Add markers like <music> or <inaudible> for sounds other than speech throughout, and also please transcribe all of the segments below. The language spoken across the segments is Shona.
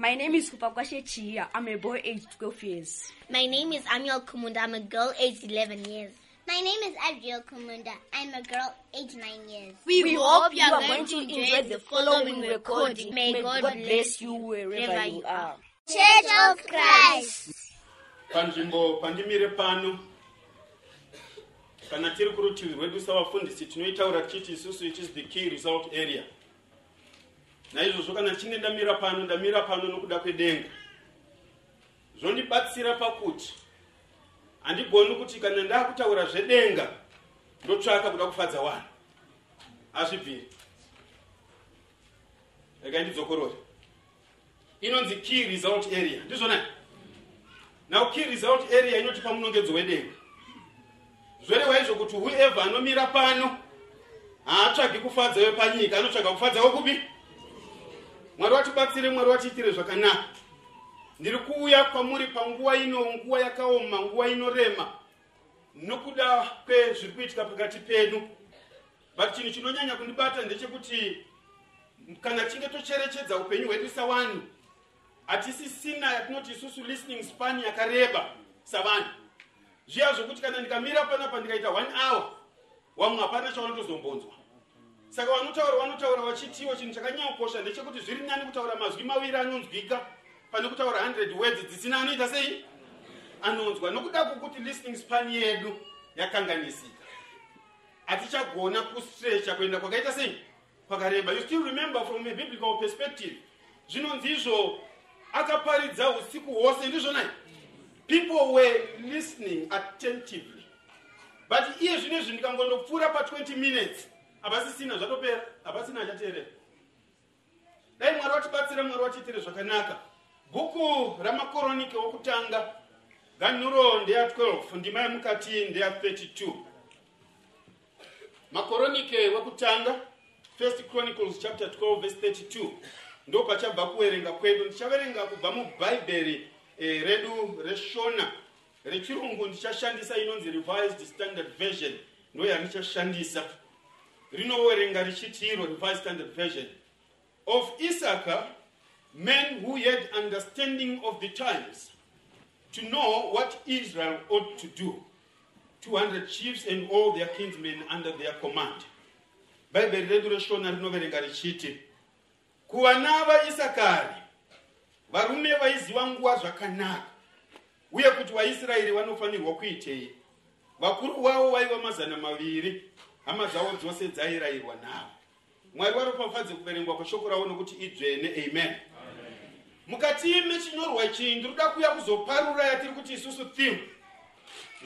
My name is Kupakwashe Chia. I'm a boy aged 12 years. My name is Amiel Kumunda. I'm a girl aged 11 years. My name is Adriel Kumunda. I'm a girl aged 9 years. We, We hope you are going to enjoy the following recording. May God bless you wherever you are. Church of Christ. panzvimbo pandimire pano kana tiri kurutivi rwedu savafundisi tinoitaura tichiti isusu it is the key result area naizvozvo kana tichinge ndamira pano ndamira pano nokuda kwedenga. Zvondibatsira pakuti handigoni kuti kana ndaakutaura zvedenga ndotsvaka kuda kufadza vanhu azvibviri regai ndidzokorore. Inonzi key result area. Ndizvonai now key result area inotipa munongedzo wedenga. Zvoreva izvo kuti whoever anomira pano haatsvagi kufadza wepanyika anotsvaga kufadza wekupi mwari watibatsire mwari watiitire zvakanaka. Ndiri kuuya kwamuri panguva ino nguva yakaoma nguva inorema. Nokuda kwezviri kuitika pakati pedu but chinhu chinonyanya kundibata ndechekuti kana tichinge tocherechedza upenyu hwedu savanhu hatisisina yatinoti isusu listening span yakareba savanhu. Zviya zvokuti kana ndikamira panapa ndikaita one hour wamwe hapana chavanotozombonzwa saka vanotaura vanotaura vachitiwo chinhu chakanyanyokosha ndechekuti zviri nani kutaura mazwi maviri anonzwika pane kutaura 100 words dzisina anoita sei? Anonzwa. Nokuda kwokuti listening span yedu yakanganisika hatichagona kustrecha kuenda kwakaita sei? Kwakareba. You still remember from a biblical perspective zvinonzi izvo akaparidza usiku hwose ndizvonai? People were listening attentively. But iye zvino izvi ndikangondopfuura pa20 minutes havasisina zvatopera. Havasina achateerera. Dai mwari watibatsira mwari watiitire zvakanaka. Bhuku ramakoronike wokutanga ganhuro ndeya12 ndima yemukati ndeya 32 makoronike wekutanga first chronicles chapter 12 verse 32 ndo pachabva kuverenga kwedu. Ndichaverenga kubva mubhaibheri eh, redu reshona. Rechirungu ndichashandisa inonzi revised standard version. Ndo yandichashandisa rinoverenga richiti iro revised standard version of isaka men who had understanding of the times to know what israel ought to do 200 chiefs and all their kinsmen under their command. Bhaibheri redu reshona rinoverenga richiti kuvana vaisakari varume vaiziva nguva zvakanaka uye kuti vaisraeri vanofanirwa kuitei? Vakuru vavo vaiva mazana maviri hama dzavo dzose dzairayirwa navo. Mwari varopafadze kuverengwa kweshoko ravo nokuti idzvene amen. Mukati mechinyorwa ichi ndinoda kuuya kuzoparura yatiri kuti isusu theme.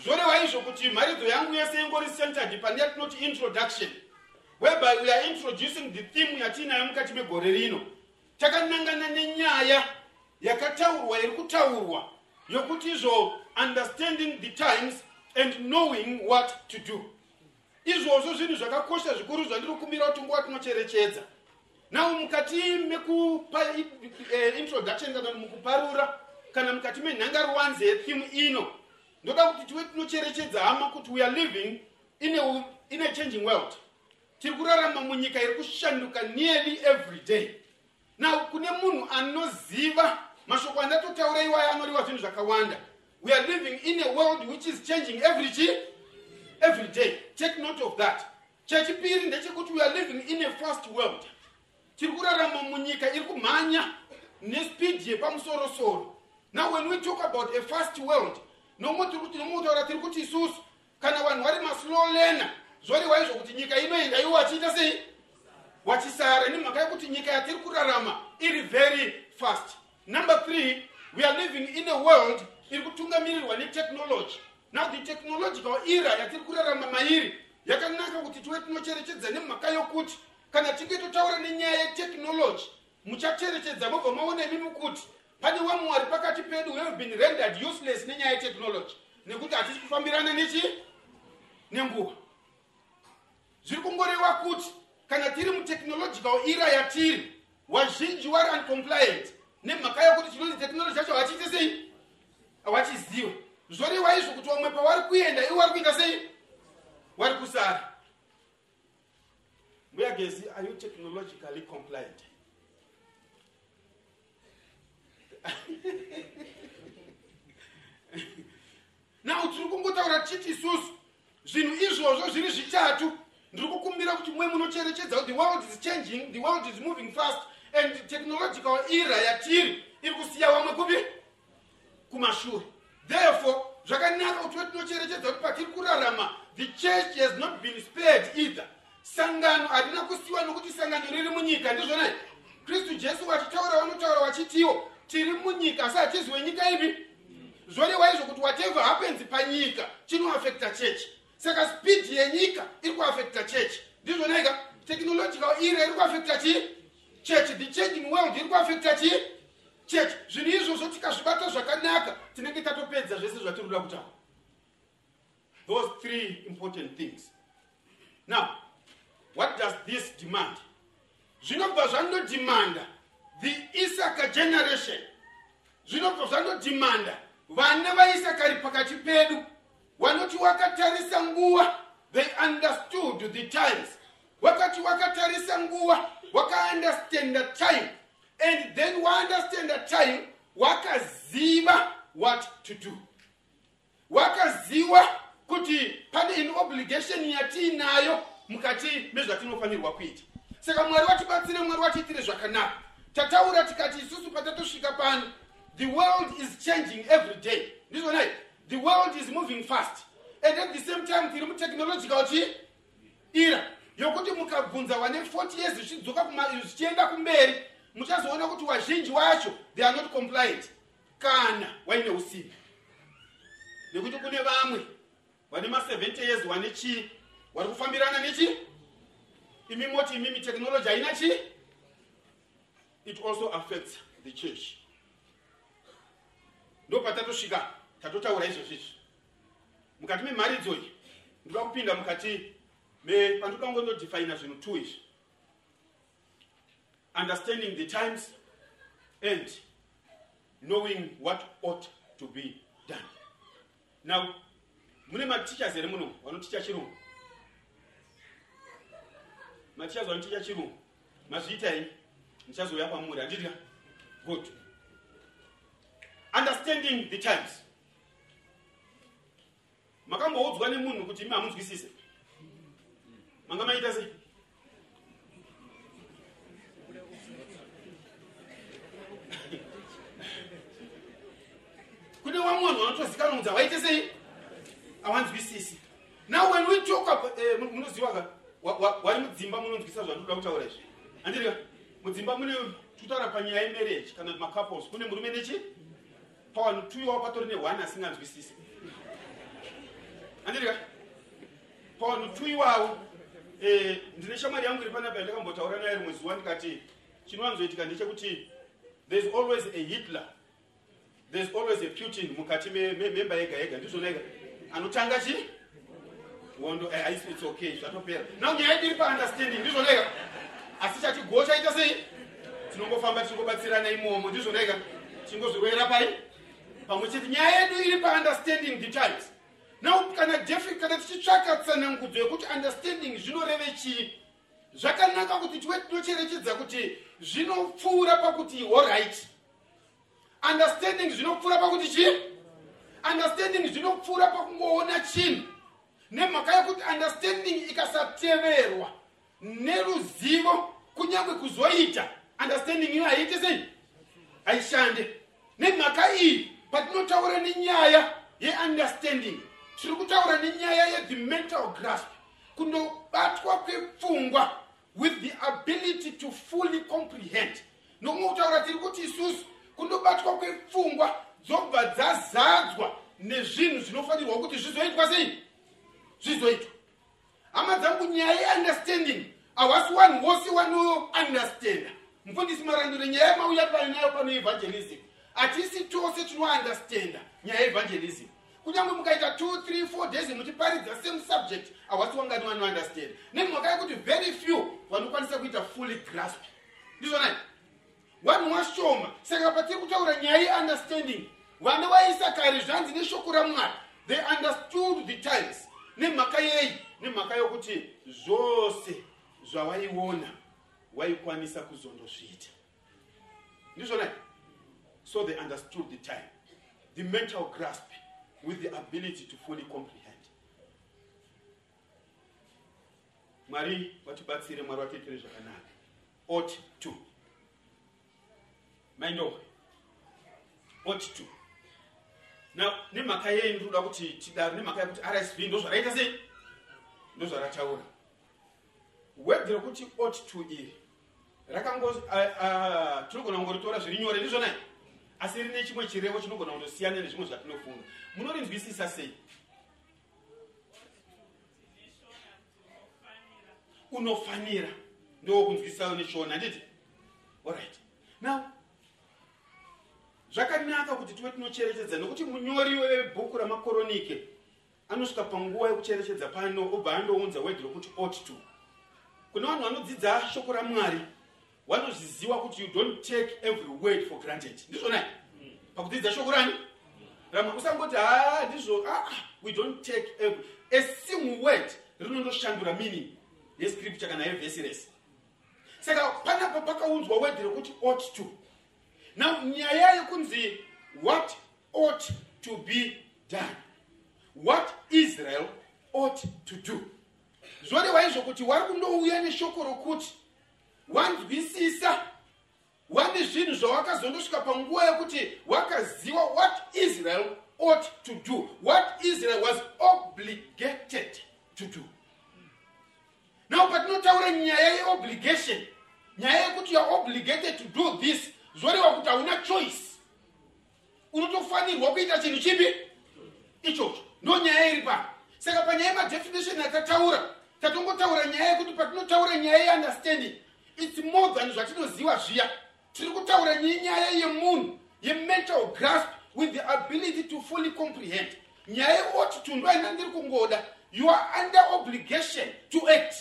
Zvoreva izvo kuti mharidzo yangu yese ingori centered pane yatinoti introduction. Whereby we are introducing the theme yatiinayo mukati megore rino. Takanangana nenyaya yakataurwa iri kutaurwa yokuti izvo understanding the times and knowing what to do izvozvo zvinhu zvakakosha zvikuru zvandiri kumbira kuti nguva tinocherechedza. Nawo mukati mekupa eh, introduction kana mukuparura kana mukati menhangaruwanze yetheme ino ndoda kuti tive tinocherechedza hama kuti we are living in a, in a changing world. Tiri kurarama munyika iri kushanduka nearly every day. Na kune munhu anoziva mashoko andatotaura iwayo anoreva zvinhu zvakawanda. We are living in a world which is changing every, chi- every day take note of that. Chechipiri ndechekuti we are living in a fast world. Tiri kurarama munyika iri kumhanya nespidi yepamusorosoro. Now when we talk about a fast world nomwe tiri kuti nomutaura tiri kuti isusu kana vanhu vari maslow learner zvoreva izvo kuti nyika inoenda iwo wachiita sei? Wachisara nemhaka yekuti nyika yatiri kurarama iri very fast. Number three we are living in a world iri kutungamirirwa netechnology now the technological era yatiri kurarama mairi yakanaka kuti tive tinocherechedza nemhaka yokuti kana tinge totaura nenyaya yetechnology muchacherechedza mobva maona imimi kuti pane vamwe vari pakati pedu have been rendered useless nenyaya yetechnology nekuti hatisi kufambirana nechi? Nenguva. Zviri kungoreva kuti kana tiri mutechnological era yatiri wazhinji wari uncompliant nemhaka yokuti chinonzi technology yacho hachiite sei hawachiziva zoreva izvo kuti vamwe pavari kuenda ivo vari kuita sei? Vari kusara. Mbuya gezi are you technologically compliant? <laughs> Now tiri kungotaura tichiti isusu zvinhu izvozvo zviri zvitatu. Ndiri kukumbira kuti mwe munocherechedza kuti the world is changing the world is moving fast and technological era yatiri iri kusiya vamwe kupi? Kumashure therefore zvakanaka kuti vetinocherechedza kuti patiri kurarama the church has not been spared either. Sangano harina kusiyiwa nokuti sangano riri munyika ndizvona kristu jesu vachitaura vanotaura vachitiwo tiri munyika asi hatizi wenyika ipi? Zvoreva izvo kuti whatever happens panyika chinoafecta chechi saka spidi yenyika iri kuafecta chechi ndizvona ika technological era iri kuafecta chii chechi the changing world iri kuafecta chii chechi zvinhu izvozvo tikazvibata zvakanaka. Tinenge tatopedza zvese zvatiri kuda kutaura. Those three important things. Now what does this demand? Zvinobva zvandodimanda the isaka generation. Zvinobva zvandodimanda vana vaisakari pakati pedu vanoti wakatarisa nguva they understood the times. Wakati wakatarisa nguva wakaunderstanda time and then waunderstanda time wakaziva what to do. Wakaziva kuti pane in obligation yatiinayo mukati mezvatinofanirwa kuita. Saka mwari watibatsire mwari watiitire zvakanaka. Tataura tikati isusu patatosvika pano the world is changing every day. Ndizvonai the world is moving fast. And at the same time tiri mutechnological chi ira yokuti mukabvunza vane 40 years zvichidzoka zvichienda kumberi muchazoona kuti wazhinji wacho they are not compliant. Kana waine usimbi nekuti kune vamwe vane ma70 years wane chii vari kufambirana nechi? Imi moti imimi technology haina chii it also affects the church. Ndo patatosvika tatotaura izvozvizvi. Mukati memharidzo iyi ndoda kupinda mukati pandingangonodefina zvinhu two izvi understanding the times and knowing what ought to be done. Now mune matichers here muno vanoticha chirungu? Matichers vanoticha chirungu? Mazviitai ndichazouya pamuri handidya. Good. Understanding the times. Makamboudzwa nemunhu kuti imi hamunzwisise. Manga maita sei kune vamwe vanhu vanotozikanwa kuti havaite sei? Havanzwisisi now when we talk eh, munoziva wari mudzimba munonzwisa zvandoda kutaura izvi? Handirika mudzimba mune totaura panyaya yemarriage kana macouples kune murume nechi pawanhu tuiwa patori ne1 asinganzwisisi handirika pawanhu tuiwawo eh, ndine shamwari yangu iri panapa yandakambotaura naye rimwe zuva ndikati chinowanzoitika ndechekuti thereis always a hitler thereis always a putin mukati mememba yega yega. Ndizvona ega anotanga chi? Wondo eh, its okay zvatopera nau nyaya yedu iri paunderstanding ndizvona ega asi chatigo chaita sei? Tinongofamba tichingobatsirana imomo. Ndizvona ega tichingozvirwera pai? Pamwe chete nyaya yedu iri paunderstanding times nau kana defi kana tichitsvaka tsanangudzo yekuti understanding zvinoreve chii? Zvakanaka kuti tive tinocherechedza kuti zvinopfuura pakuti allright understanding zvinopfuura pakuti chii? Understanding zvinopfuura pakungoona chinhu. Nemhaka yekuti understanding ikasateverwa neruzivo kunyange kuzoita understanding iyo haiite sei? Haishande. Nemhaka iyi patinotaura nenyaya yeunderstanding tiri kutaura nenyaya yethe mental grasp kundobatwa kwepfungwa with the ability to fully comprehend. Nokumwe kutaura tiri kuti isusu kundobatwa kwepfungwa dzobva dzazadzwa nezvinhu zvinofanirwa kuti zvizoitwa sei? Zvizoitwa. Hama dzangu nyaya yeunderstanding hawasi vanhu vose vanounderstanda mufundisi marandure nyaya yamauya painayo pano evangelism hatisi tose tinounderstanda nyaya yeevangelism kunyange mukaita 2 3 4 days muchiparidza same subject hawasi wangani vanounderstand nemhaka yekuti very few vanokwanisa kuita fully grasp. Ndizvonai vanhu vashoma. Saka patiri kutaura nyaya yeunderstanding vana vaisa kare zvanzi neshoko ramwari. They understood the times nemhaka yei nemhaka yokuti zvose zvavaiona waikwanisa kuzondozviita ndizvonai so they understood the time the mental grasp with the ability to fully comprehend. Mwari watibatsire mwari watiitire zvakanaka. Ot to maindowe ot to? Now nemhaka yei ndinoda kuti tidaro nemhaka yekuti rsv ndo zvaraita sei? Ndo zvarataura wedhi rekuti ot to iri rakango tinogona kungoritora zviri nyore ndizvonai asi rine chimwe chirevo chinogona kundosiyana nezvimwe zvatinofunga. Munorinzwisisa sei? Unofanira. Ndokunzwisisayo neshona handiti allright now zvakanaka kuti tive tinocherechedza nokuti munyori webhuku ramakoronike anosvika panguva yekucherechedza pano obva andounza wedhi rokuti ot to. Kune vanhu vanodzidza shoko ramwari vanozviziva kuti you don't take every word for granted. Ndizvonai pakudzidza shoko rani? Ramwari usangoti ha ndizvo ah, ah, we don't take every a single word rinondoshandura meaning yescripture kana yevhesi rese saka panapa pakaunzwa wedhi rekuti ought to now nyaya yekunzi what ought to be done? What israel ought to do? Zvoreva izvo kuti wari kundouya neshoko rokuti wanzwisisa wane zvinhu zvawakazondosvika panguva yekuti wakaziva what israel ought to do what israel was obligated to do. Now patinotaura nyaya yeobligation nyaya yekuti youare obligated to do this zvoreva kuti hauna choice. Unotofanirwa kuita chinhu chipi? Ichocho. Ndo nyaya iri pano. Saka panyaya yemadefinition atataura tatongotaura nyaya yekuti patinotaura nyaya yeunderstanding its more than zvatinoziva zviya. Tiri kutaura nenyaya yemunhu yemental grasp with the ability to fully comprehend. Nyaya yeoti tundo aina ndiri kungoda you are under obligation to act.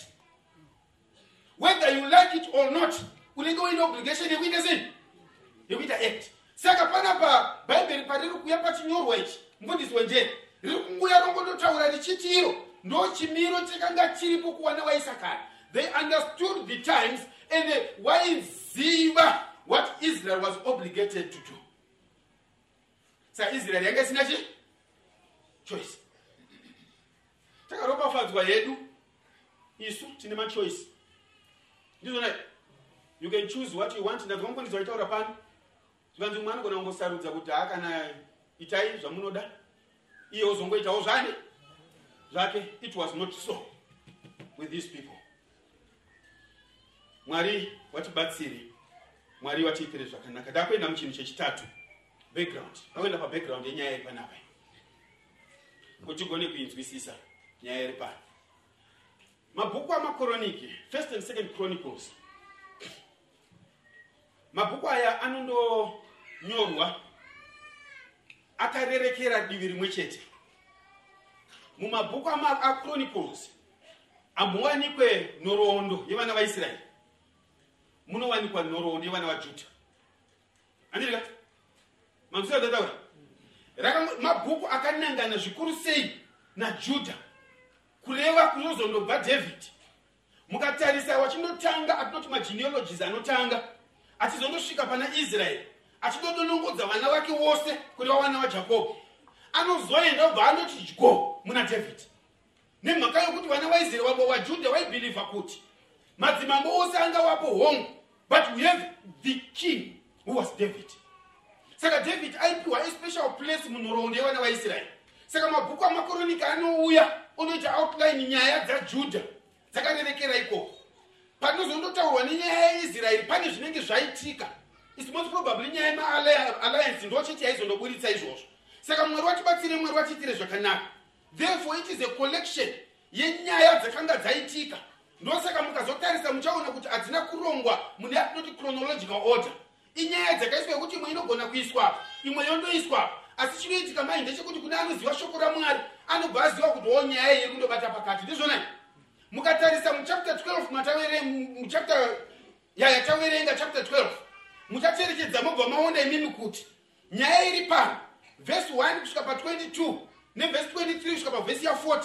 Whether you like it or not unenge uine obligation yekuita sei yekuita act. Saka panapa bhaibheri pariri kuuya pachinyorwa ichi mufundisi wenjeri riri kunguya rongototaura richiti iro ndo chimiro chakanga chiripo kuwana vaisakara they understood the times and waiziva what israel was obligated to do. Saka israel yanga isina chi? Choice. Takaropafadzwa yedu. Isu tine machoice ndizvona you can choose what you want ndazvamukundizwa itaura pano zvikanzi mumwe anogona kungosarudza kuti ha kana itai zvamunoda. Iye uzongoitawo zvani zvake it was not so with these people. Mwari watibatsiri mwari watiitire zvakanaka. Ndakuenda muchinhu chechitatu background. Akuenda pabackground yenyaya iri panapa kuti tigone kuinzwisisa nyaya iri pano mabhuku amakoroniki first and second chronicles. Mabhuku aya anondonyorwa akarerekera divi rimwe chete. Mumabhuku achronicles hamuwanikwe nhoroondo yevana vaisraeri. Munowanikwa nhoroondo yevana vajudha. Handirikati manzwira ndataura mabhuku akanangana zvikuru sei najudha kureva kunozondobva dhavhidhi. Mukatarisa wachindotanga atinoti mageneologis anotanga achizondosvika pana israeri achindodonongodza vana vake vose kureva vana vajakobho anozoenda obva anoti dyo muna dhavhidhi nemhaka yokuti vana vaisraeri vabo vajudha vaibhirivha kuti madzimambo ose anga vapo hongu but we have the king who was david. Saka david aipiwa especial place munhoroondo yevana vaisraeri saka mabhuku amakoronika anouya unoita outline nyaya dzajudha dzakarerekera ikoko. Patinozondotaurwa nenyaya yeisraeri pane zvinenge zvaitika is most probably nyaya yemaalliance ndo chiti yaizondoburitsa izvozvo. Saka mwari watibatsire mwari watiitire zvakanaka. Therefore it is a collection yenyaya dzakanga dzaitika. Ndosaka mukazotarisa muchaona kuti hadzina kurongwa mune yatinoti chronological order. Inyaya dzakaiswa yekuti imwe inogona kuiswa imwe yondoiswa. Asi chinoitika mai ndechekuti kune anoziva shoko ramwari anobva aziva kuti o nyaya iri kundobata pakati. Ndizvonai mukatarisa muchapter 12 muchapter yaya taverenga chapter 12 muchacherechedza mobva maona imimi kuti nyaya iri pano vhesi 1 kusvika pa22 nevhesi 23 kusvika pavhesi ya40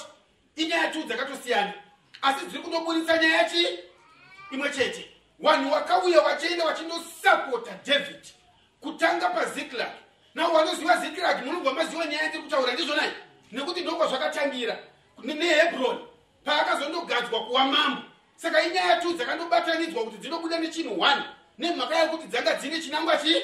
inyaya tu dzakatosiyana. Asi dziri kundoburitsa nyaya chi imwe chete. Vanhu vakauya vachienda vachindosapota david kutanga paziklag nao vanoziva ziklag munobva maziva nyaya ndiri kutaura ndizvonai nekuti ndokwa zvakatangira nehebroni paakazondogadzwa kuva mambo. Saka inyaya tu dzakandobatanidzwa kuti dzinobuda nechinhu 1 nemhaka yekuti dzanga dzine chinangwa chi?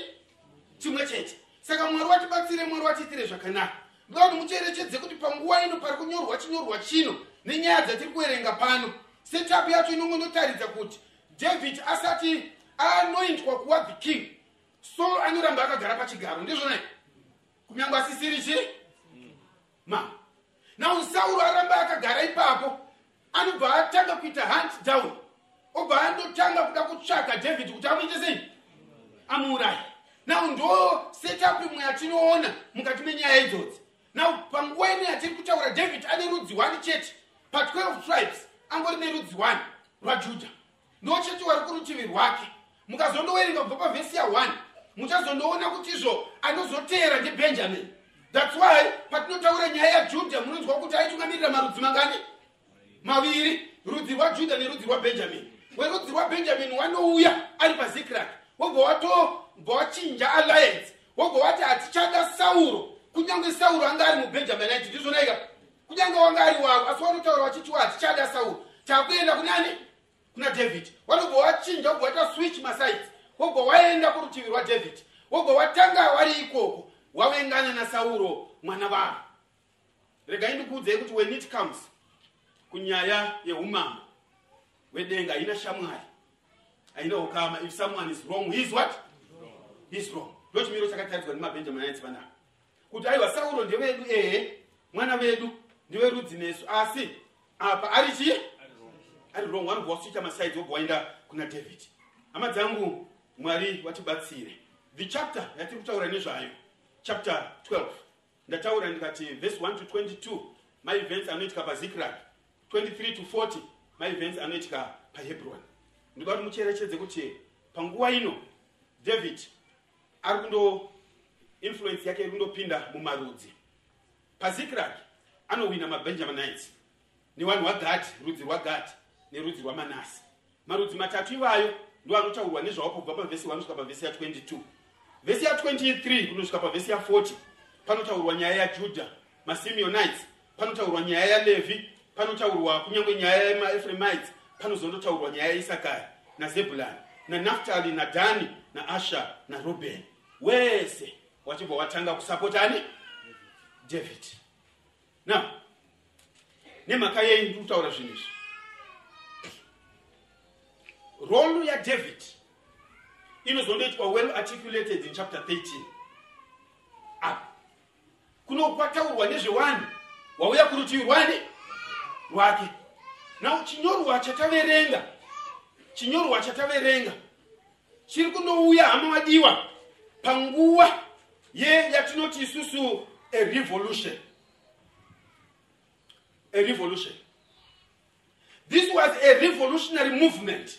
Chimwe chete. Saka mwari watibatsire mwari watiitire zvakanaka. Ndoda kuti mucherechedze kuti panguva ino pari kunyorwa chinyorwa chino nenyaya dzatiri kuverenga pano setup yacho inongonotaridza kuti david asati anoindwa kuva the king saul anoramba akagara pachigaro. Ndizvona kunyange asisiri chi? Ma. Now sauro aramba akagara ipapo anobva atanga kuita hunt down obva andotanga kuda kutsvaga david kuti amuite sei? Amuurayi now ndo setup imwe yatinoona mukati menyaya idzodzi now panguva ino yatiri kutaura david ane rudzi 1 chete pa12 tribes angori nerudzi 1 rwajudha. Ndo chete wari kurutivi rwake. Mukazondowerenga kubva pavhesi ya1 muchazondoona kuti izvo anozoteera ndebhenjamini thats why patinotaura nyaya yajudha munonzwa kuti aitungamirira marudzi mangani? Maviri rudzi rwajudha nerudzi rwabhenjamini werudzi rwabhenjamini wanouya ari pazikrak wobva watobva wachinja alliance. Wobva wati hatichada sauro. Kunyange sauro anga ari mubhenjaminite ndizvonaika kunyange wanga ari wavo asi wanotaura wachitiwa hatichada sauro. Takuenda kunani kuna david. Wanobva wachinja wobva waita switch masides wobva waenda kurutivi rwadavid wobva watanga wari ikoko. Wavengana nasauro mwana vavo regai ndikuudzei kuti when it comes kunyaya yeumambo hwedenga haina shamwari. Haina ukama. If someone is wrong he is what? He is wrong. Ndo chimiro chakataridzwa nemabhenjaminites panapa kuti aiwa sauro ndevedu ehe mwana vedu ndeverudzi nesu. Asi apa ari chii ari wrong. Wanobva waswicha masides wobva waenda kuna david. Hama dzangu mwari watibatsire. The chapter yatiri kutaura nezvayo. Chapter 12 ndataura ndikati vhesi 1 to 22 maevents anoitika pazikrak 23 to 40 maevents anoitika pahebron. Ndinoda kuti mucherechedze kuti panguva ino david ari kundo influence yake iri kundopinda mumarudzi. Pazikrak anowina mabhenjaminites nevanhu vagati rudzi rwagati nerudzi rwamanasi marudzi matatu ivayo ndo anotaurwa nezvavo kubva pavhesi 1 kusvika pavhesi ya22 vhesi ya23 kunosvika pavhesi ya40 panotaurwa nyaya yajudha masimeonites panotaurwa nyaya yalevhi panotaurwa kunyange nyaya yemaefremites panozondotaurwa nyaya yaisakari nazebhulani nanaftali nadhani naasha narubheni wese wachibva watanga kusapotani? David. Now nemhaka yei ndiri kutaura zvinhu izvi. Rolu yadavid inozondoitwa well articulated in chapter 13 apa? Kunokwataurwa nezvewani wauya kurutivi rwani rwake. Now chinyorwa chataverenga. Chinyorwa chataverenga. Chiri kundouya hama vadiwa panguva ye yatinoti isusu a revolution. A revolution. This was a revolutionary movement.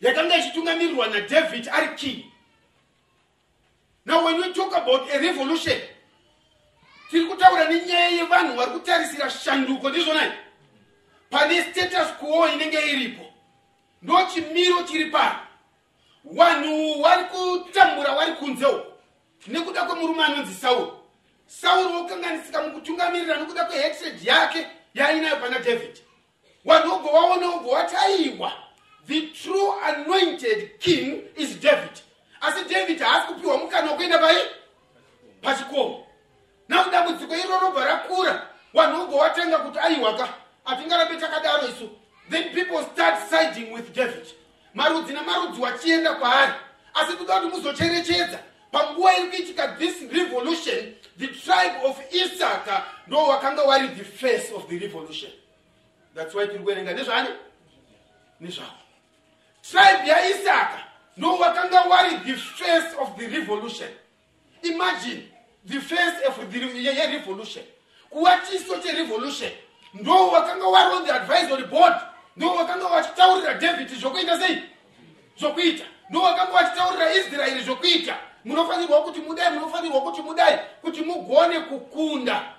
Yakanga ichitungamirirwa nadavid ari king now when we talk about a revolution tiri kutaura nenyaya yevanhu vari kutarisira shanduko ndizvonai. Pane status quo inenge iripo. Ndo chimiro chiri pano. Vanhu vari kutambura vari kunze uko nekuda kwemurume anonzi sauro. Sauro wokanganisika mukutungamirira nekuda kwehatred yake yaainayo pana david. Vanhu vobva vaona vobva wataiwa the true anointed king is david. Asi david haasi kupiwa mukana wekuenda pai pachikomo nakudambudziko iro robva rakura. Vanhu vobva watanga kuti aiwaka hatingarabe takadaro isu. Then people start siding with david. Marudzi namarudzi wachienda kwaari. Asi toda kuti muzocherechedza panguva iri kuitika this revolution the tribe of isaka ndo wakanga wari the face of the revolution. Thats why tiri kuerenga. Nezvani nezvavo tribe yaisaka ndo wakanga wari the face of the revolution. Imagine the face of yerevolution kuva chiso cherevolution ndo wakanga wari on the advisory board. Ndo wakanga wachitaurira david zvokuita sei? Zvokuita. Ndo wakanga wachitaurira israeri zvokuita. Munofanirwa kuti mudai munofanirwa kuti mudai kuti mugone kukunda.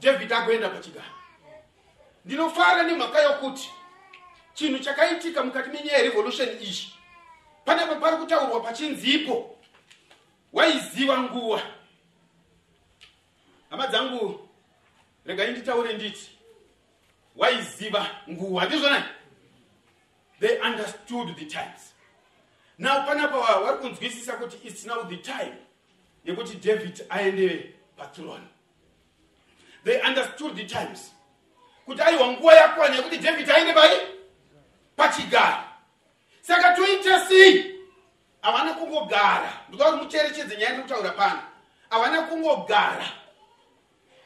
David agoenda pachigaro ndinofara nemhaka yokuti chinhu chakaitika mukati menyaya yerevolution iyi panepo pari kutaurwa pachinzipo. Waiziva nguva hama dzangu regai nditaure nditi waiziva nguva ndizvonai they understood the times. Now panapa wa- vari kunzwisisa kuti its now the time yekuti david aende pathrone they understood the times kuti aiwa nguva yakwana yekuti david aende pai pachigaro. Saka toita sei? Havana kungogara. Ndikuda kuti mucherechedze nyaya ndiri kutaura pano. Havana kungogara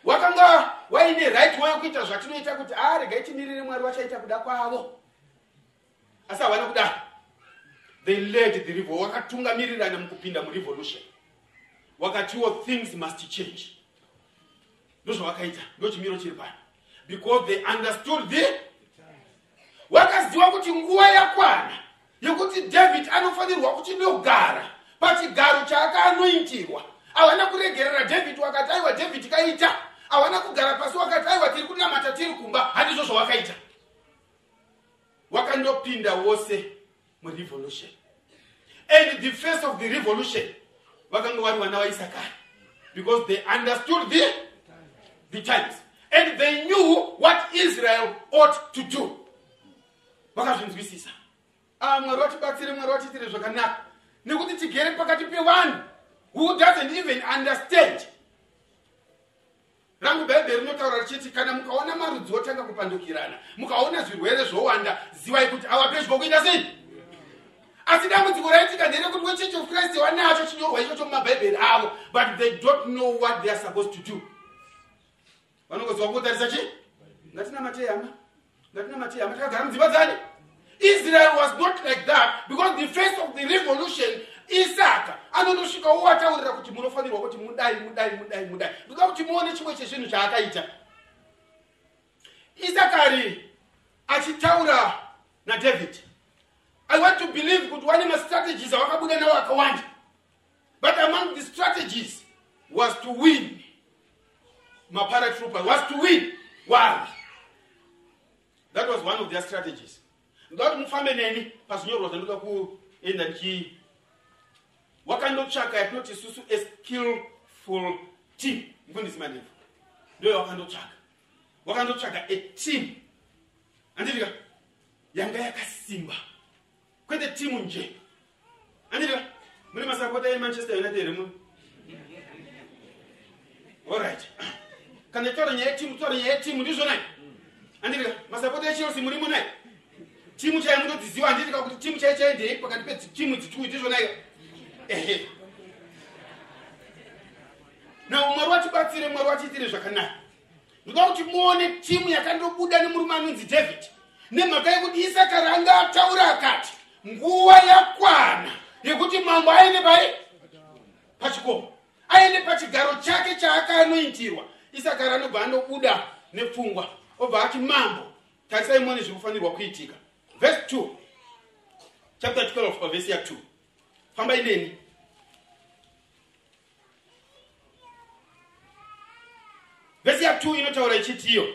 wakanga waine right way yekuita zvatinoita kuti a regai timirire mwari vachaita kuda kwavo. Asi havana kudaro they led the revo wakatungamirirana mukupinda murevolution. Wakatiwo things must change. Ndozvavakaita ndo chimiro chiri pano. Because they understood the wakaziva kuti nguva yakwana yekuti david anofanirwa kuchinogara pachigaro chaakaanoitirwa havana kuregerera david wakati aiwa david kaita havana kugara pasi wakati aiwa tiri kunamata tiri kumba. Handizvo zvawakaita. Wakandopinda wose murevolution. And the face of the revolution vakanga vari vana vaisakari because they understood the, the times. And they knew what israel ought to do. Vakazvinzwisisa. Ah, mwari vatibatsire mwari vatiitire zvakanaka. Nekuti tigere pakati pevanhu. Who doesn't even understand rangu bhaibheri rinotaura richiti kana mukaona marudzi otanga kupandukirana mukaona zvirwere zvowanda zivai kuti ava pedyo kuita sei? Asi dambudziko raitika nderekuti wechurch of christ wanacho chinyorwa ichocho mumabhaibheri avo but they don't know what they are supposed to do. Vanongoziva kungotarisa chi ngatinamatei hama. Ngatinamatei hama takagara mudzimba dzani israel was not like that because the face of the revolution isaka anondosvika owataurira kuti munofanirwa kuti mudai mudai mudai mudai. Ndoda kuti muone chimwe chezvinhu chaakaita. Isakari achitaura nadavid. I want to believe kuti wane mastrategies awakabuda nawo akawanda. But among the strategies was to win maparatroopers was to win warwi that was one of their strategies. Ndoda kuti mufambe neni pazvinyorwa zvandoda kuenda ndichi wakandotsvaka yatinoti isusu askillful team. Mufundisi mandevu ndoyo wakandotsvaka. Wakandotsvaka ateam anditika yanga yakasimba. Kwete timu nje. Anditika mune masapota emanchester united mu? Allright kana taura nyaya yetimu taura nyaya yetimu ndizvonai anditika masapota echelsea murimo nai timu chai munodziziva handitika kuti timu chai chai ndei pakati petimu dzitui ndizvonai ehe. Nao mwari watibatsire mwari watiitire zvakanaka. Ndoda kuti muone timu yakandobuda nemurume anonzi david nemhaka yekuti isaka ranga ataura akati nguva yakwana yekuti mambo aende pai pachikomo. Aende pachigaro chake chaakaanoitirwa. Isaka ranobva andobuda nepfungwa obva ati mambo tarisai muone zviri kufanirwa kuitika. Vhesi 2 chapter 12 pavhesi ya2 fambai neni vhesi ya2 inotaura ichitiyo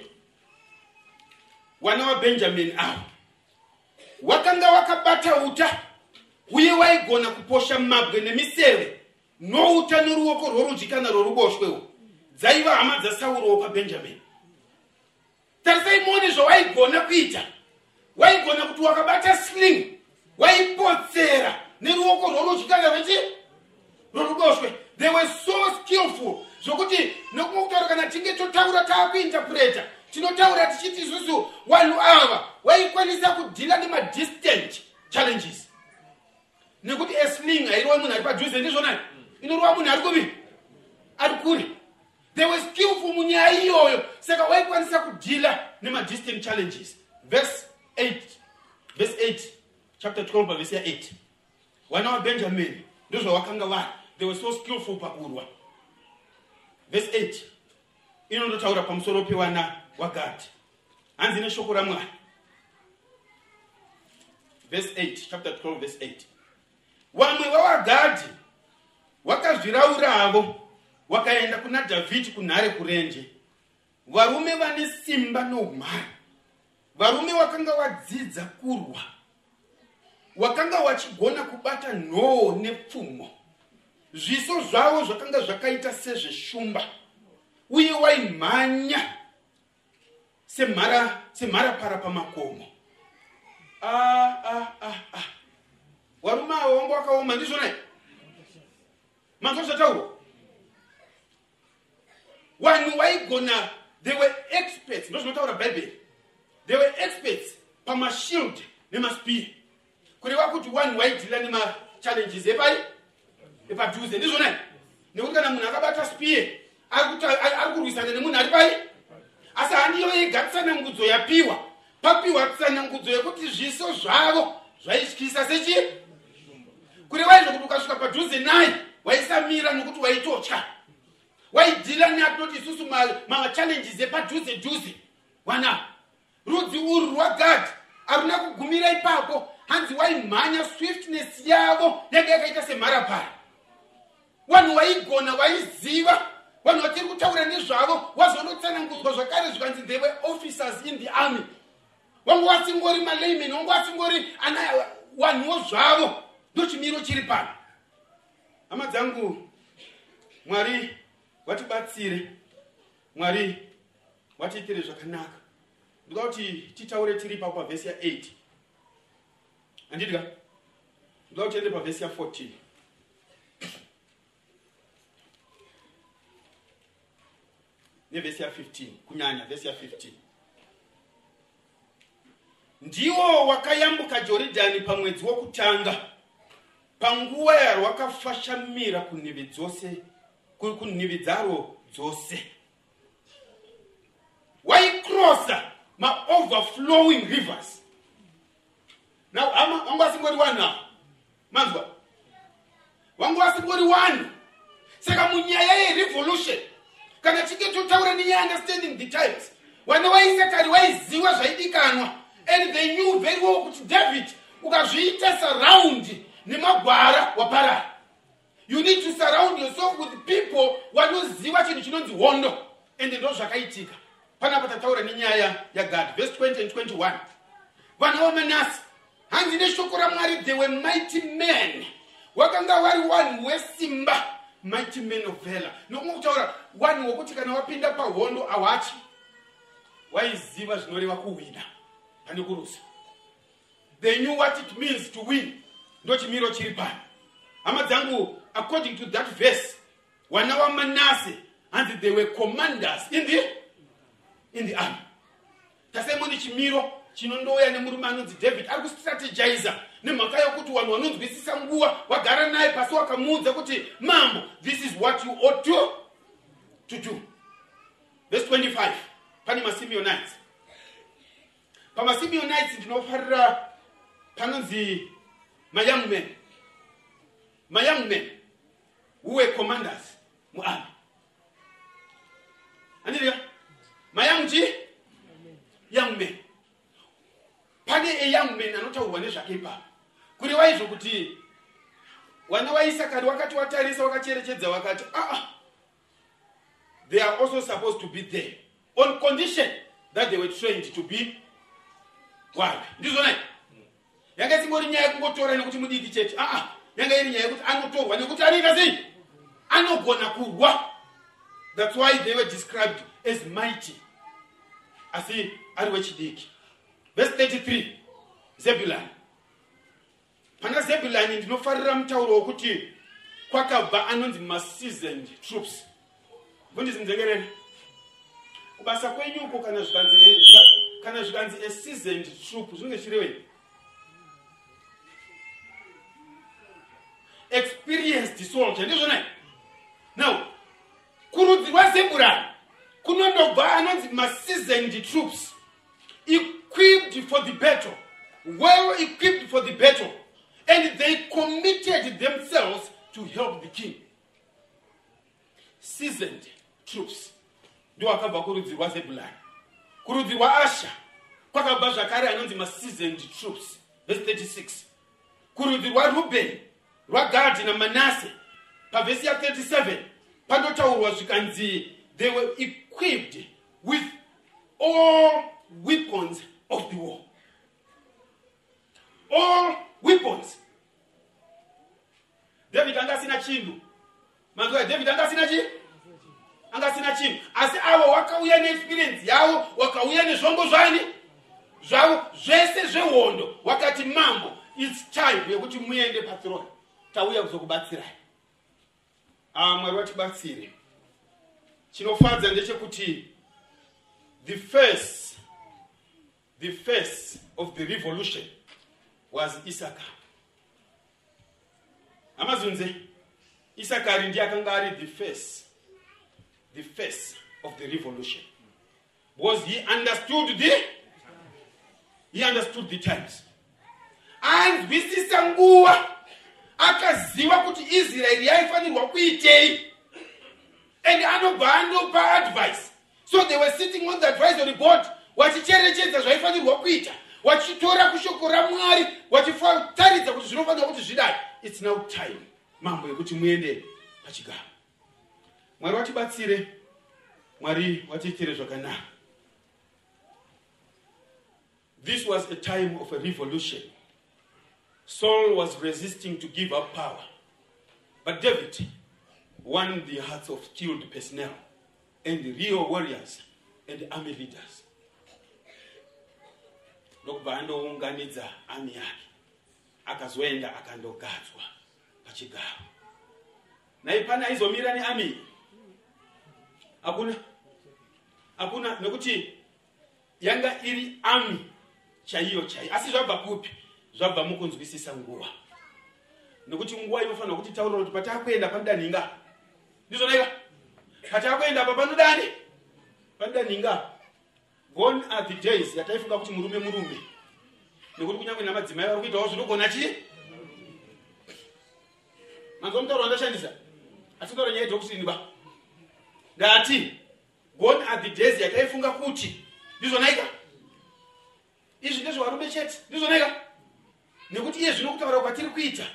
wana wabhenjamini avo wakanga wakabata uta uye waigona kuposha mabwe nemiseve. Nouta noruoko rworudyi kana rworuboshwewo. Dzaiva hama dzasaurowo pabhenjamini tarisai muone zvawaigona kuita. Waigona kuti wakabata sling waipotsera neruoko rworudyi kana rwechi rworuboshwe. They were so skillful zvokuti nokumwe kutaura kana tinge totaura taakuinterpreta tinotaura tichiti isusu vanhu ava waikwanisa kudhila nemadistant challenges. Nekuti esling hairova munhu ari padhuze ndizvonai inorova munhu ari kuvi ari kure they were skillful munyaya iyoyo saka waikwanisa kudhila nemadistant challenges. Verse 8 verse 8 chapter 12 pavhesi ya8 vana vabenjamini ndozvavakanga vari they were so skillful pakurwa. Verse 8 inondotaura pamusoro pevana wagadhi hanzi neshoko ramwari verse 8 chapter 12 verse 8 vamwe vavagadhi vakazvirauravo vakaenda kuna dhavhidhi kunhare kurenje. Varume vane simba noumhare varume vakanga vadzidza kurwa wakanga wachigona kubata nhoo nepfumo zviso zvavo zvakanga zvakaita sezveshumba. Uye waimhanya semhara semharapara pamakomo Ah, ah, ah, ah. warume avo wanga wakaoma ndizvona here manzwa zvataurwa. Vanhu vaigona they were experts ndo zvinotaura bhaibheri they were experts pamashield nemaspear kureva kuti vanhu vaidhila nemachallenges epari epadhuze ndizvona nekuti kana munhu akabata spear ari kurwisana nemunhu ari pai asi handiyo yega tsanangudzo yapiwa. Papiwa tsanangudzo yekuti zviso zvavo zvaityisa sechi. Kureva izvo kuti ukasvika padhuze naye waisamira nokuti waitotya. Waidhila neatinoti isusu ma- machallenges epadhuze dhuze wana rudzi urwu rwagadhi haruna kugumira ipapo hanzi waimhanya swiftness yavo yanga yakaita semharapara vanhu vaigona vaiziva vanhu vatiri kutaura nezvavo wazondotsanangudzwa zvakare zvikanzi they were officers in the army. Wanga wasingori malayman wanga wasingori ana vanhuwo zvavo. Ndochimiro chiri pano. Hama dzangu mwari watibatsire. Mwari watiitire zvakanaka. Ndoda kuti titaure tiri ipapo pavhesi ya8 handidya ndoda kuti tiende pavhesi ya14 nevhesi ya15 kunyanya vhesi ya15 ndiwo wakayambuka jorodhani pamwedzi wokutanga panguva yarwakafashamira kunhivi dzose ku- kunhivi dzaro dzose. Waikrosa maoverflowing rivers now hama wangu wasingori one now. Manzwa. Wangu wasingori one. Saka munyaya yerevolution kana tichinge totaura neyeunderstanding the times. Vana vaisa kare vaiziva zvaidikanwa and they knew very well kuti david ukazviita saraundi nemagwara waparara you need to surround yourself with people vanoziva chinhu chinonzi hondo. Ende ndo zvakaitika. Panapa tataura nenyaya yagad vhese 20 and 21 vana vamanasi hanzi neshoko ramwari they were mighty men wakanga vari wanhu wesimba mighty men of vela nokumwe kutaura wanhu wokuti kana wapinda pahondo hawachi waiziva zvinoreva kuwina pane kurusa. They knew what it means to win. Ndo chimiro chiri pano. Hama dzangu according to that verse vana vamanase hanzi they were commanders in the, in the army. Tasaimoni chimiro chinondouya nemurume anonzi david ari kustrategiza nemhaka yokuti vanhu vanonzwisisa nguva vagara naye pasi wakamuudza kuti mambo this is what you ought to, to do. Verse 25 pane masimeonites pamasimeonites ndinofarira panonzi mayoung men mayoung men who were commanders muarmy andidika mayoung chi? Young men eyoung men anotaurwa nezvake ipapo. Kureva izvo kuti vana vaisakari wakati watarisa wakacherechedza wakati aa they are also supposed to be there on condition that they were trained to be wari ndizvona yanga isingori nyaya yekungotora nekuti mudiki chete aa yanga iri nyaya yekuti anotorwa nekuti anoita sei? Anogona kurwa. Thats why they were described as mighty asi ari wechidiki. Vhesi 33 zebulani pana zebulani ndinofarira mutauro wokuti kwakabva anonzi maseasoned troops. Kundizinzengerere kubasa kwenyuko kana zvikanzi kana zvikanzi aseasoned troop zvinenge chirevei experienced soldier ndizvona now kurudzi rwazebulani kunondobva anonzi maseasoned troops equipped for the battle well equipped for the battle and they committed themselves to help the king. Seasoned troops. Ndo akabva kurudzi rwazebulani kurudzi rwaasha kwakabva zvakare anonzi maseasoned troops. Vhesi 36 kurudzi rwarubheni rwagadhi namanase pavhesi ya37 pandotaurwa zvikanzi they were equipped with all weapons of the war all weapons. David anga asina chinhu manzwa david anga asina chi? Anga asina chinhu asi avo wakauya neexperience yavo wakauya nezvombo zvani zvavo zvese zvehondo wakati mambo its time yekuti muende pathrone tauya kuzokubatsirai aa mwari vatibatsire chinofadza ndechekuti the face the face of the revolution was isaka amazunze isakari ndiye akanga the face the face of the revolution. Because he understood the he understood the times. And this anzwisisa nguva akaziva kuti israeri yaifanirwa kuitei. And anobva anopa advice. So they were sitting on the advisory board wachicherechedza zvaifanirwa kuita wachitora kushoko ramwari wachitaridza kuti zvinofanirwa kuti zvidai. Its now time. Mambo yekuti muende pachigaro. Mwari watibatsire mwari watiitire zvakanaka. This was a time of a revolution. Saul was resisting to give up power. But david won the hearts of skilled personnel and real warriors and army leaders ndokubva andounganidza ami yake akazoenda akandogadzwa pachigaro. Nai pane aizomira neami hakuna. Hakuna. Nekuti yanga iri ami chaiyo chaiyo asi zvabva kupi? Zvabva mukunzwisisa nguva nekuti nguva inofanirwa kuti taurira kuti pataakuenda panodaninga ndizvonaika pataakuenda pa panodani panodaninga gone are the days yataifunga kuti murume murume. Nekuti kunyange namadzimai vari kuitawo zvinogona chii manzwa mutauro wandashandisa asi kutaura nyaya yedhokusini ba. Ndati gone are the days yataifunga kuti. Ndizvonaika izvi ndezvevarume chete. Ndizvonaika nekuti iye zvino kutaura kwatiri kuita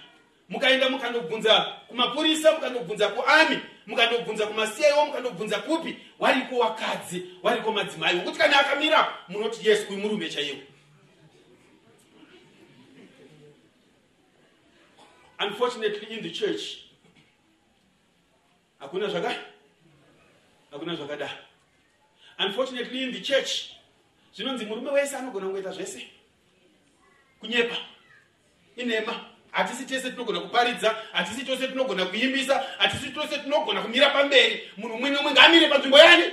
mukaenda mukandobvunza kumapurisa mukandobvunza kuami mukandobvunza kumasiyaiwo mukandobvunza kupi? Wariko wakadzi wariko madzimai. Wokuti kana akamira munoti yes uyu murume chaiwo. Unfortunately in the church hakuna zvaka hakuna zvakadaro unfortunately in the church zvinonzi murume wese anogona kungoita zvese. Kunyepa inhema hatisi tese tinogona kuparidza hatisi tose tinogona kuimbisa hatisi tose tinogona kumira pamberi. Munhu umwe neumwe ngaamire panzvimbo yani?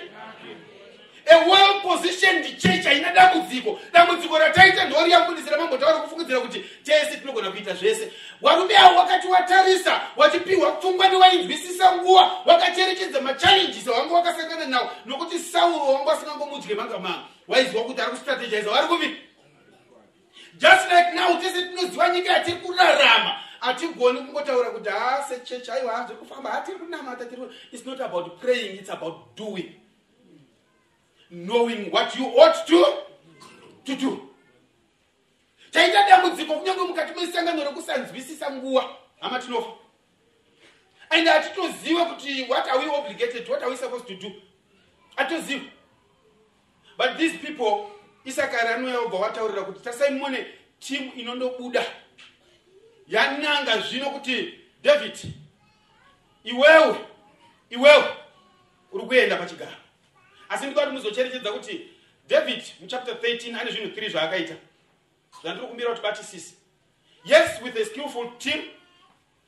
A well positioned church haina dambudziko. Dambudziko rataita ndori yambunisira mambotaura kufungidzira kuti tese tinogona kuita zvese. Varume avo wakati watarisa wachipiwa pfungwa newainzwisisa nguva wakacherechedza machallenges wanga wakasangana nawo nokuti sauro wanga wasingangomudye manga manga waiziva kuti ari kustrategiza vari kuvi just like now tese tinoziva nyika yatiri kurarama. Hatigoni kungotaura kuti ha sechechi aiwa hazviri kufamba. Hatiri kunamata tiri its not about praying its about doing. Knowing what you ought to to do. Taita dambudziko kunyange mukati mesangano rekusanzwisisa nguva hama tinofa. And hatitozive kuti what are we obligated what are we supposed to do? Hatitoziva but these people isakari anouya obva wataurira kuti tasai mone timu inondobuda. Yananga zvino kuti david iwewe iwewe uri kuenda pachigaro. Asi ndikwa kuti muzocherechedza kuti david muchapter 13 ane zvinhu 3 zvaakaita. Zvandiri kumbira kuti batisisi yes with a skillful team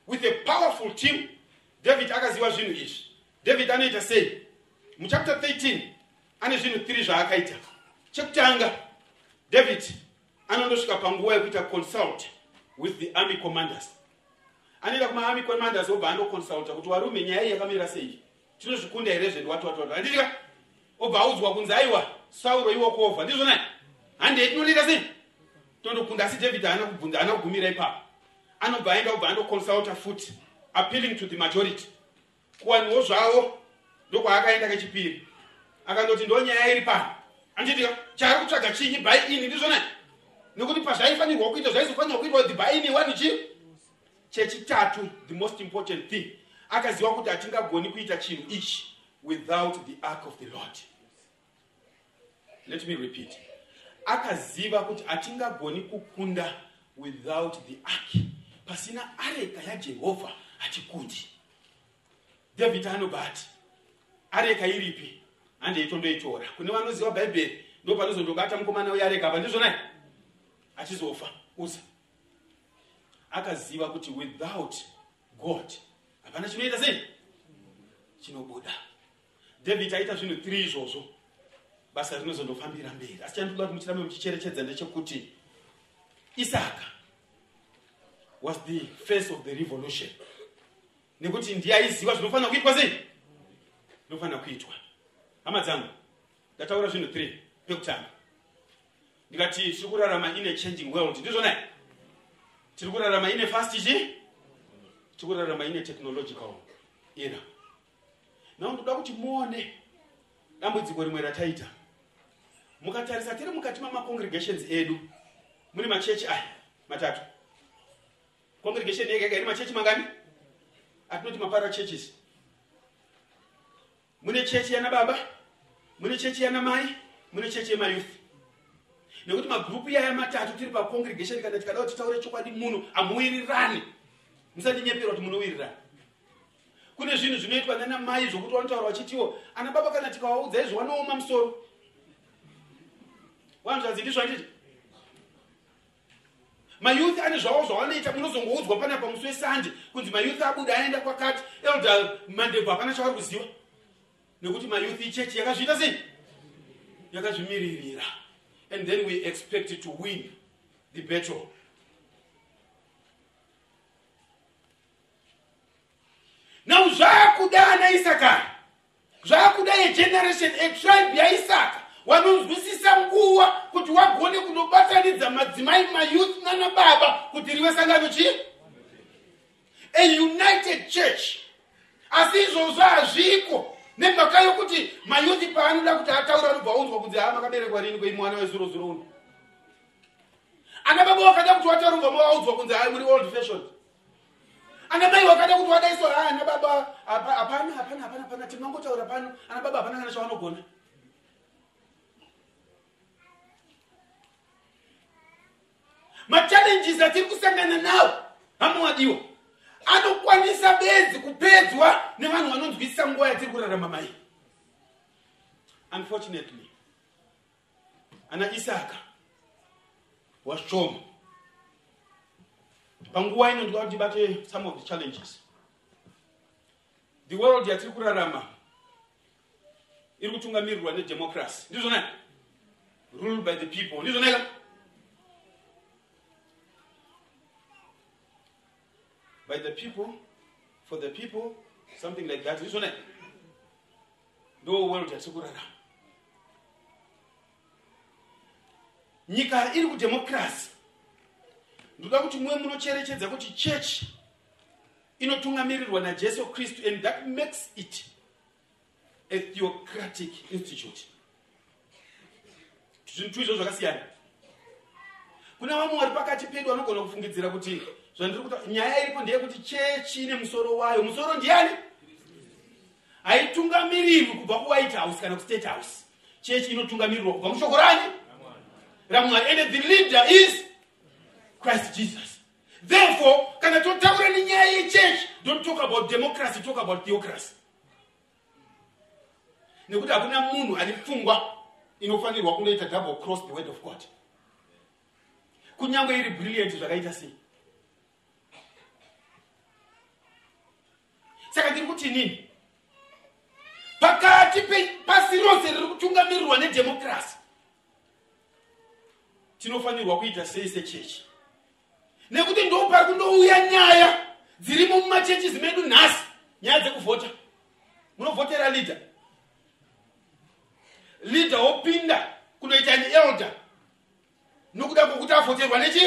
with a powerful team david akaziva zvinhu izvi. David anoita sei? Muchapter 13 ane zvinhu 3 zvaakaita chekutanga david anondosvika panguva yekuita consult with the army commanders. Anoenda kumaarmy commanders obva andoconsulta kuti warume nyaya iyi yakamira sei? Tinozvikunda here zvendwatwatwatwa handitika obva audzwa kunzi aiwa sauro iwokovha ndizvonai handei tinonoita sei? Tondokunda asi david haana kubvunza haana kugumira ipapo. Anobva aenda kubva andoconsulta futi appealing to the majority. Kuwaniwo zvavo ndokwaakaenda kechipiri. Akandoti ndo nyaya iri pano anditika chari kutsvaga chinyi bai ini ndizvonai nekuti pazvaifanirwa kuita zvaizofanirwa kuitwa kuti bai ini wani chii? Chechitatu the most important thing. Akaziva kuti hatingagoni kuita chinhu ichi without the ark of the lord. Let me repeat. Akaziva kuti hatingagoni kukunda without the ark. Pasina areka yajehovha hatikundi david anobva ati areka iripi handei tondoitora kune vanoziva bhaibheri ndo panozondobata mukomana uyareka apa ndizvonai achizofa uza. Akaziva kuti without god hapana chinoita sei? Chinobuda. David aita zvinhu 3 izvozvo. Basa rinozondofambira mberi. Asi chandoda kuti muchirambe muchicherechedza ndechekuti isaka was the face of the revolution. Nekuti ndiye aiziva zvinofanira kuitwa sei? Zvinofanira kuitwa hama dzangu ndataura zvinhu 3 pekutanga. Ndikati tiri kurarama in a changing world ndizvonai tiri kurarama ine fast chi tiri kurarama ine technological era. Nao ndoda kuti muone dambudziko rimwe rataita. Mukatarisa tiri mukati mamacongregations edu mune machechi aya matatu. Congregation yega yega ine machechi mangani? Atinoti mapara churches mune chechi yana baba mune chechi yana mai mune chechi yemayouth nekuti magrupu yaya matatu tiri pacongregation kana tikada kuti taure chokwadi munhu hamuwirirani musandinyeperwa kuti munowirirani kune zvinhu zvinoitwa nana mai zvokuti vanotaura vachitiwo ana baba kana tikawaudza izvo vanooma musoro. Wanzvanzi ndizvanditi mayouth ane zvavo zvavanoita munozongoudzwa panapa musi wesande kunzi mayouth abuda aenda kwakati elda mandebho hapana chavari kuziva nekuti mayouth ichechi yakazviita sei? Yakazvimiririra. And then we expect to win the battle. Now zvaakuda ana isaka zvaakuda yegeneration atribe yaisaka vanonzwisisa nguva kuti wagone kunobatanidza madzimai mayouth nana baba kuti rive sangano chi a united church. Asi izvozvo hazviko nemhaka yokuti mayouth paanoda kuti ataura anobva unzwa kunzi ha makaberekwa rini kweimwana wezuro zuro uno. Ana baba wakada kuti wataura ubva mavaudzwa kunzi hai muri old fashion ana mai wakada kuti wadaiswa ha ana baba hapana hapana hapana hapana timangotaura pano. Ana baba hapana kana chavanogona machallenges atiri kusangana nawo hamuwadiwa anokwanisa bedzi kupedzwa nevanhu vanonzwisisa nguva yatiri kurarama mai. Unfortunately ana isaka washoma panguva ino ndikuda kuti ndibate some of the challenges. The world yatiri kurarama iri kutungamirirwa nedemocracy. Ndizvonai ruled by the people. Ndizvonaika by the people for the people something like that ndizvonai ndo world yatiri kurarama nyika iri kudemocracy ndoda kuti muwe munocherechedza kuti church inotungamirirwa najesu kristu and that makes it a theocratic institute. Zvinhu tuizvo zvakasiyana. Kuna vamwe vari pakati pedu vanogona kufungidzira kuti zvandiri kuta nyaya iripo ndeyekuti chechi ine musoro wayo. Musoro ndiani? Haitungamirirwi kubva kuwhite house kana kustate house. Chechi inotungamirirwa kubva mushoko rani? Ramwari. And the leader is christ jesus. Therefore kana totaura nenyaya yechechi don't talk about democracy talk about theocracy. Nekuti hakuna munhu ane pfungwa inofanirwa kunoita double cross the word of god. Kunyange iri brilliant zvakaita sei saka ndiri kuti nini pakati pasi rose riri kutungamirirwa nedemokrasi tinofanirwa kuita sei sechechi? Nekuti ndo pari kundouya nyaya dzirimo mumachechisi medu nhasi nyaya dzekuvhota. Munovhotera leader. Leader wopinda kunoita an elder. Nokuda kwokuti avhoterwa nechi?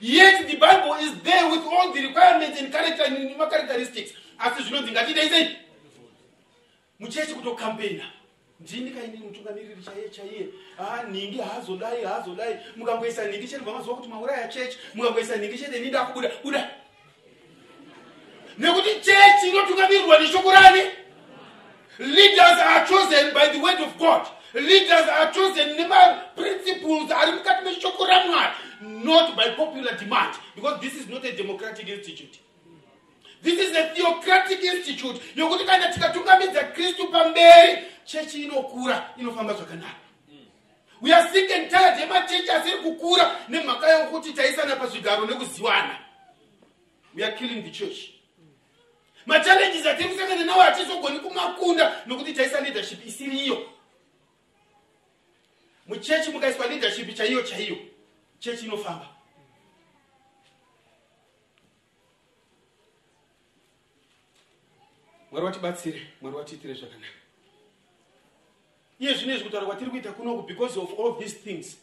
Yet the bible is there with all the requirements and character nemacharacteristics asi zvinonzi ngatiitei sei? Muchechi kutokampeina ndini kaini mutungamiriri chaiye chaiye? A nhingi haazodai haazodai. Mukangoisa nhingi chete bvamazuva kuti mauraya chechi mukangoisa nhingi chete nini ndakubuda. Buda. Nekuti chechi inotungamirirwa neshoko rani? Leaders are chosen by the word of god. Leaders are chosen nemaprinciples ari mukati meshoko ramwari not by popular demand because this is not a democratic institute this is a theocratic institute. Yokuti kana tikatungamidza kristu pamberi chechi inokura inofamba zvakanaka. We are sick and tired. Yemachechi asiri kukura nemhaka yokuti taisana pazvigaro nekuziwana. We are killing the church. Machallenges atiri kusangana nawo hatizogoni kumakunda nokuti taisa leadership isiriyo. Muchechi mukaiswa leadership chaiyo chaiyo. Chechi inofamba mwari watibatsire mwari watiitire zvakanaka. Iye zvino izvi kutaura kwatiri kuita kunoku because of all these things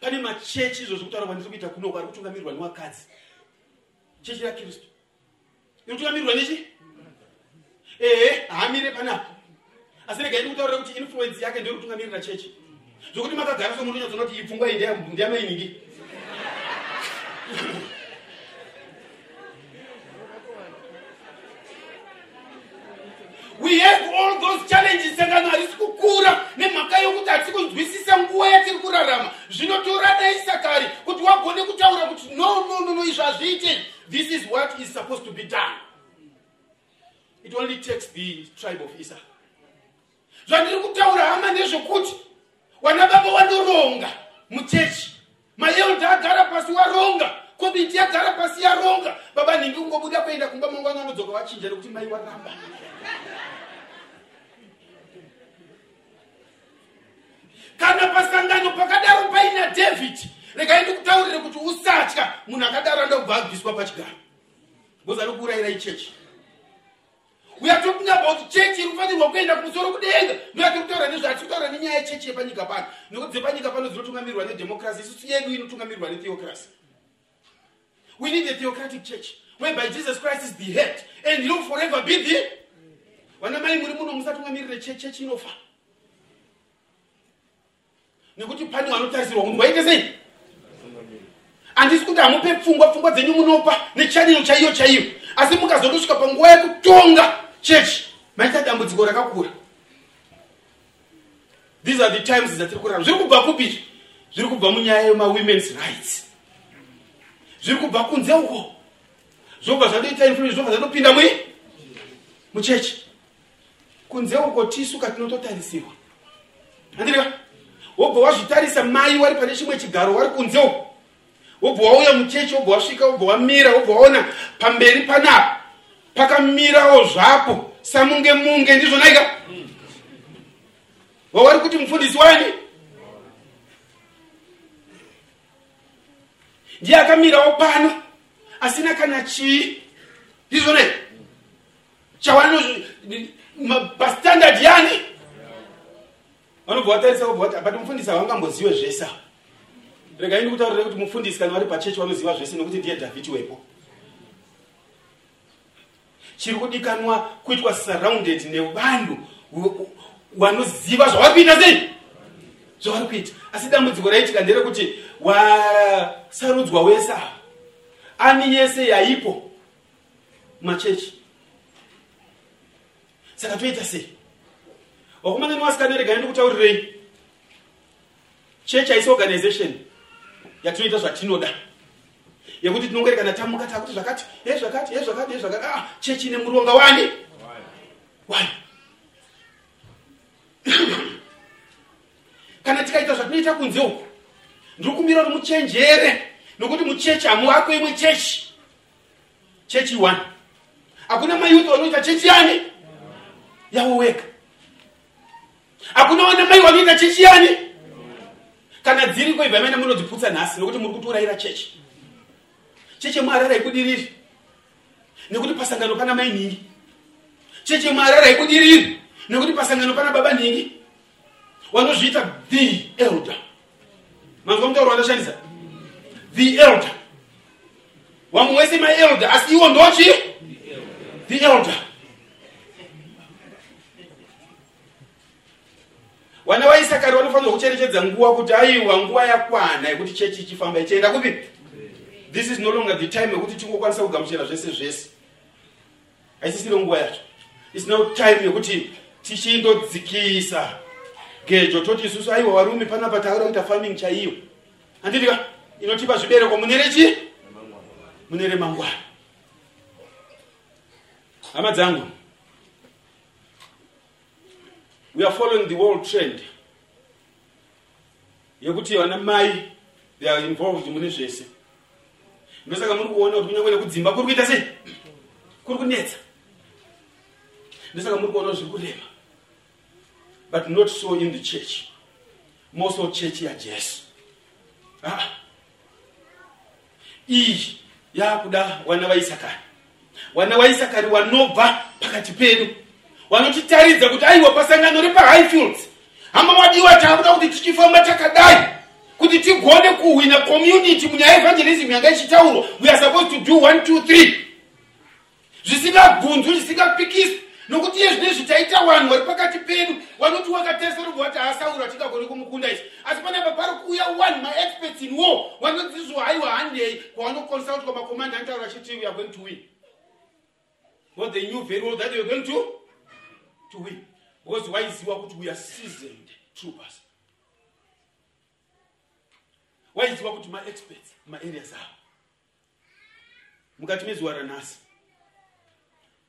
pane machechi izvo zvekutaura kwandiri kuita kunoku ari kutungamirirwa newakadzi chechi rakristu inotungamirirwa nechi? Ehe haamire panapo. Asi regai ndikutaurira kuti influensi yake ndeyokutungamirira chechi. Zvokuti makagara somunonyadzona kuti ipfungwa iyi ndeyamainingi we have all those challenges sangano harisi kukura nemhaka yokuti hatisi kunzwisisa nguva yatiri kurarama. Zvinotoradaisa kare kuti wagone kutaura kuti no no no no izvi hazviite this is what is supposed to be done. It only takes the tribe of isa. Zvandiri kutaura hama nezvekuti wana baba wanoronga muchechi. Maelda agara pasi waronga komiti yagara pasi yaronga baba nhingi kungobuda kuenda kumba mangwana anodzoka wachinja nekuti mai waramba kana pasangano pakadaro paina dhavhidi regai ndikutaurire kuti usatya. Munhu akadaro anda kubva abviswa pachigaro. Bcause ari kuurayira ichechi we are talking about chechi iri kufanirwa kuenda kumusoro kudenga. Ndoyatiri kutaura nezvo hatiri kutaura nenyaya yechechi yepanyika pano. Nekuti dzepanyika pano dzinotungamirirwa nedhemokrasi isusu yedu inotungamirirwa netheokrasi we need a theocratic church whereby jesus christ is the head and will forever be the vana mai muri muno musatungamirire chechi inofa. Nekuti pane vanotarisirwa kuti waite sei? Handisi kuti hamupe pfungwa pfungwa dzenyu munopa nechaniro chaiyo chaiyo. Asi mukazotosvika panguva yekutonga chechi maita dambudziko rakakura. These are the times dzatiri kurarama. Zviri kubva kupi zviri kubva munyaya yemawomens rights. Zviri kubva kunze uko zvobva zvandoita influence zvobva zvandopinda mui? Muchechi kunze uko tisu katinototarisirwa handirika wobva wazvitarisa mai wari pane chimwe chigaro wari kunze uko. Wobva wauya muchechi wobva wasvika wobva wamira wobva waona pamberi panapa pakamirawo zvapo. Samunge munge ndizvonaika wawari kuti mufundisi wani ndiye akamirawo pano asina kana chii ndizvonaika chawano pastandard yani? Vanobva vatarisa vobva vati but mufundisi havangambozive zvese regai ndikutaurire kuti mufundisi kana vari pachechi vanoziva zvese nekuti ndiye dhavhidi wepo. Chiri kudikanwa kuitwa surrounded nevanhu vanoziva zvavari kuita sei? Zvavari kuita. Asi dambudziko raitika nderekuti wasarudzwa wese ava ani yese yaipo. Machechi. Saka toita sei? Vakomana nevasikana regai ndikutaurirei church haisi organization yatinoita zvatinoda. Yekuti tinongorekana tamuka takuti zvakati e zvakati e zvakati e zvakati ah, chechi ine muronga wani? Wani. Kana tikaita zvatinoita kunze uku ndiri kumira kuti muchenjere nokuti muchechi hamuwako imwe chechi chechi one. Hakuna mayuth vanoita chechi yani? Yavo wega. Hakuna wana mai vanoita chechi yani? Kana dziriko ibva maenda munodziputsa nhasi nokuti muri kutourayira chechi. Chechi yemuharara ikudiriri. Nekuti pasangano pana mai nhingi. Chechi yemuharara ikudiriri. Nekuti pasangano pana baba nhingi. Wanozviita the elder. Manzwa mutauro wandashandisa the elder. Wamwe wese maelder asi iwo ndochi the elder. Vana vaisakari vanofanirwa kucherechedza nguva kuti aiwa nguva yakwana yekuti chechi ichifamba ichienda kupi this is no longer the time yekuti tingokwanisa kugamuchira zvese zvese haisisiro nguva yacho its no time yekuti tichindodzikisa gejo toti isusu aiwa varume panapa taura kuita farming chaiyo handitika inotipa zvibereko mune rechi? Mune remangwana. Hama dzangu we are following the world trend yekuti vana mai they are involved mune zvese. Ndosaka muri kuona kuti kunyange nekudzimba kuri kuita sei? Kuri kunetsa. Ndosaka muri kuona zviri kureva but not so in the church more so church yajesu ah. Iyi yakuda vana vaisakari vana vaisakari vanobva pakati pedu. Vanotitaridza kuti aiwa pasangano repahighfields hama mwadiwa taakuda kuti tichifamba takadai kuti tigone kuhwina community munyaya yeevangelism yanga ichitaurwa we are supposed to do one two three. Zvisingabvunzwi zvisingapikiswi nokuti iye zvinezvi taita vanhu vari pakati pedu vanoti wakateserwa vati haasaura tingagoni kumukunda isi asi panapa pari kuuya one maexperts in war vanodzizwa haiwa handei. Kwavanoconsultwa makomanda anotaura achiti we are going to win. What they knew very well that were going to, to win. Because waiziva kuti we are seasoned troopers. Waiziva kuti maexperts maareas avo. Mukati mezuva ranhasi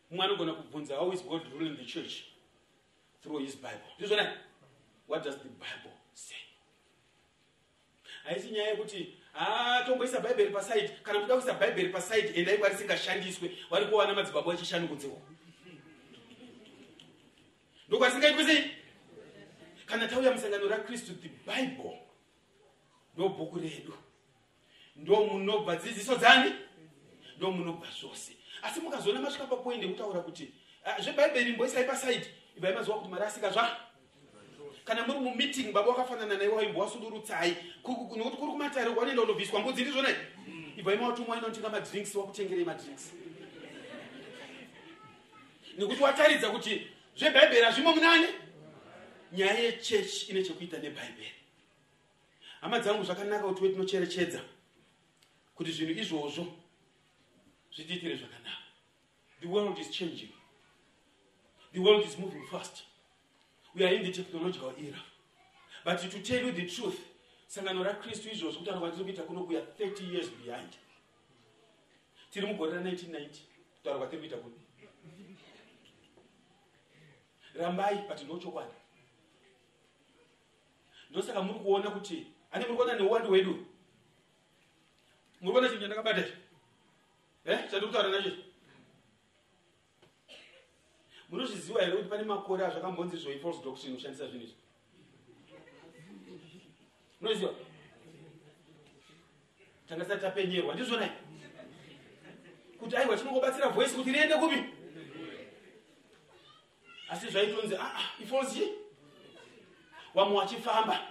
mumwe anogona kubvunza how is god ruling the church? through his bible. Ndizvonai what does the bible say? Haisi nyaya yekuti ha tomboisa bhaibheri pasaidi kana muda kuisa bhaibheri pasaidi endai kwari singashandiswe vari kuwana madzibaba echishanu kunzewo ndokwari singaitwe sei? Kana tauya musangano rakristu the bible ndo bhuku redu. Ndo munobva dzidziso dzani? Ndo munobva zvose asi mukazoona masvika papoindi ekutaura kuti zvebhaibheri mboisai pasaidi ibvai maziva kuti marasika zva kana muri mumeeting baba wakafanana naiwe waimbowasundurutsai nokuti kuri kumatare kwanoenda kundobviswa mbudzi ndizvonai ibvai mawatumwa inotenga madrinks wakutengerei madrinks. Nekuti wataridza kuti zvebhaibheri hazvimo munani? Nyaya yechechi ine chekuita nebhaibheri hama dzangu zvakanaka kuti wetinocherechedza kuti zvinhu izvozvo zvitiitire zvakanaka. The world is changing. The world is moving fast. We are in the technological era. But to tell you the truth sangano rakristu izvozvo kutaura kwatiri kuita kuno kuya 30 years behind. Tiri mugore ra1990 kutaura kwatiri kuita kuno rambai but ndochokwadi ndosaka muri kuona kuti ane muri kuona neuwandu hwedu muri kuona chinhu chandakabata chi e chandiri kutaura nacho? Munozviziva here kuti pane makore azvakambonzi zvo ifalse doctrine kushandisa zvinhu izvi? Munoziva? Tanga tisati tapenyerwa ndizvonai kuti aiwa tinongobatsira voice kuti riende kupi? Asi zvaitonzi aa ah, ah, ifalse vamwe wachifamba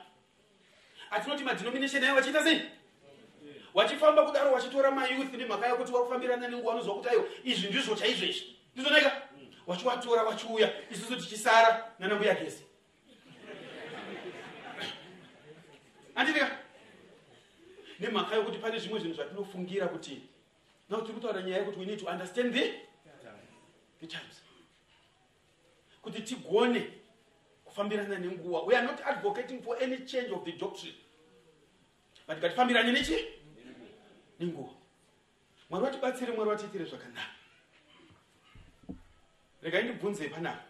hatinoti madenomination ayo wachiita sei wachifamba kudaro wachitora mayouth nemhaka yekuti wakufambirana nenguva unozwa kuti aiwa izvi ndizvo chaizvo izvi. Ndizonaika wachiwatora wachiuya. Isusu tichisara nanambuya gezi. Anditika nemhaka yokuti pane zvimwe zvinhu zvatinofungira kuti nau tiri kutaura nyaya yekuti we need to understand the, the times kuti tigone kufambirana nenguva we are not advocating for any change of the doctrine. But ngatifambirane nechi nenguva mwari watibatsire mwari watiitire zvakanaka. Regai ndibvunze panapa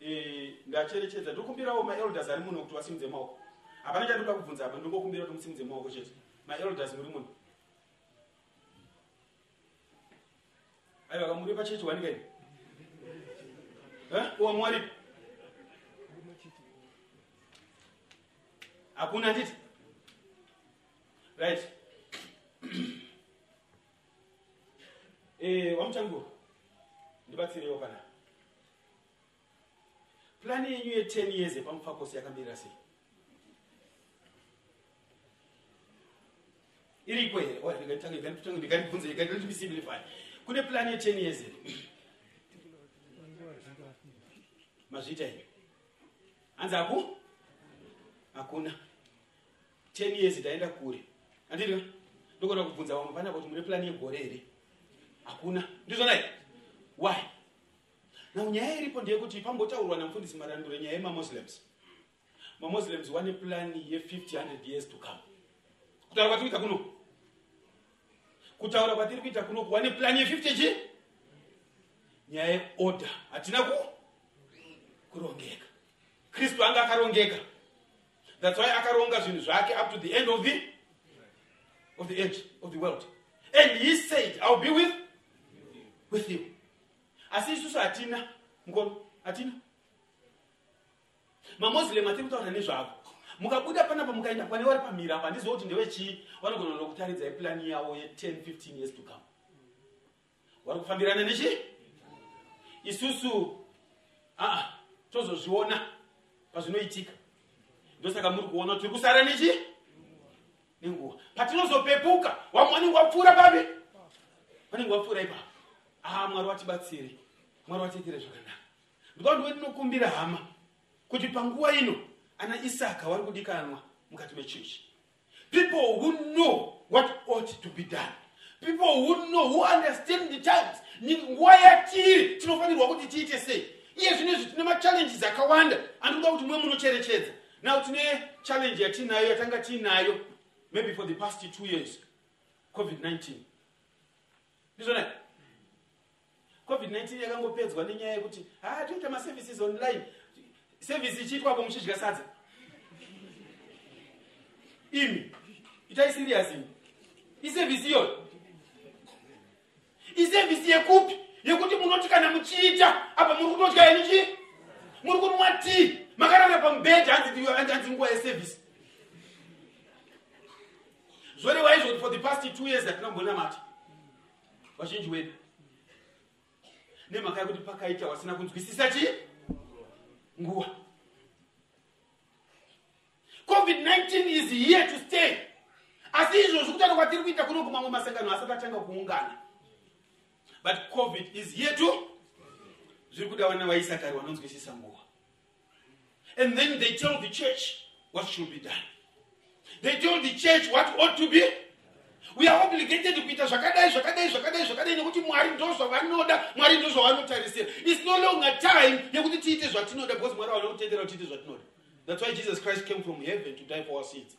e, ndacherechedza ndokumbirawo maelders ari muno kuti wasimudze maoko. Hapana chandoda kubvunza apa ndongokumbira kuti musimudze maoko chete. Maelders muri muno aiwa kamuri pachechi wanikaini uwa mwaripi hakuna nditi? Right e, wamutanguro ndibatsirewo pana plani yenyu ye10 years yepamufakosi yakamirira sei iriko here ndinganibvunze ndikanisimplify kune plani ye10 years? Here mazviita imi hanzi aku hakuna. 10 years taenda kure. Anditi ndogona kubvunza vamwe panapa kuti mune plani yegore here hakuna. Ndizvonai why? Now nyaya iripo ndeyekuti pambotaurwa namufundisi maranduro nyaya yemamuslims. Mamuslims vane plani ye50 years to come. Kutaura kwatiri kuita kuno? Kutaura kwatiri kuita kuno? Kuva neplani ye50 chi nyaya yeorder hatina ku? Kurongeka. Kristu anga akarongeka. That's why akaronga zvinhu zvake up to the end of the of the age of the world. And he said ill be with with you asi isusu hatina mukono hatina mamuslim atiri kutaura nezvavo mukabuda panapa mukaenda pane vari pamira apa handiziva kuti ndevechii vanogona nokutaridzai plani yavo ye10 15 years to come. Vari kufambirana nechi? Isusu aa tozozviona pazvinoitika. Ndosaka muri kuona tiri kusara nechi? Nenguva. Patinozopepuka vamwe vanenge vapfuura papi? Vanenge vapfuura ipapo aa mwari vatibatsire mwari vatiitire zvakanaka. Ndikaundi wetinokumbira hama kuti panguva ino ana isaka vari kudikanwa mukati mechechi. People who know what ought to be done. People who know who understand the times. Nguva yatiri tinofanirwa kuti tiite sei. Iye zvinezvi tine machallenges akawanda. Andikuda kuti mwe munocherechedza. Now tine challenge yatinayo yatanga tiinayo maybe for the past two years covid-19 ndizvona covid-19 yakangopedzwa nenyaya yekuti ha toita maservices online. Sevhisi ichiitwapo muchidya sadza. Imi itai sirias imi isevhisi iyoyo isevhisi yekupi? Yekuti munoti kana muchiita apa muri kutodya yenichi muri kunwa tii? Makarara pamubhedhi hanzi nguva yesevhisi zvoreva izvo kuti for the past two years atinambona mati vazhinji wedu nemhaka yekuti pakaita wasina kunzwisisa chii nguva covid-19 is here to stay. Asi izvozvi kutaura kwatiri kuita kuno kumamwe masangano asati atanga kuungana. But covid is here to zviri kuda vana vaisakari vanonzwisisa nguva and then they tell the church what should be done. They tell the church what ought to be we are obligated kuita zvakadai zvakadai zvakadai zvakadai nekuti mwari ndo zvavanoda mwari ndo zvavanotarisira its no longer time yekuti tiite zvatinoda because mwari vanokutendera kuti tiite zvatinoda. That's why jesus christ came from heaven to die for our sins.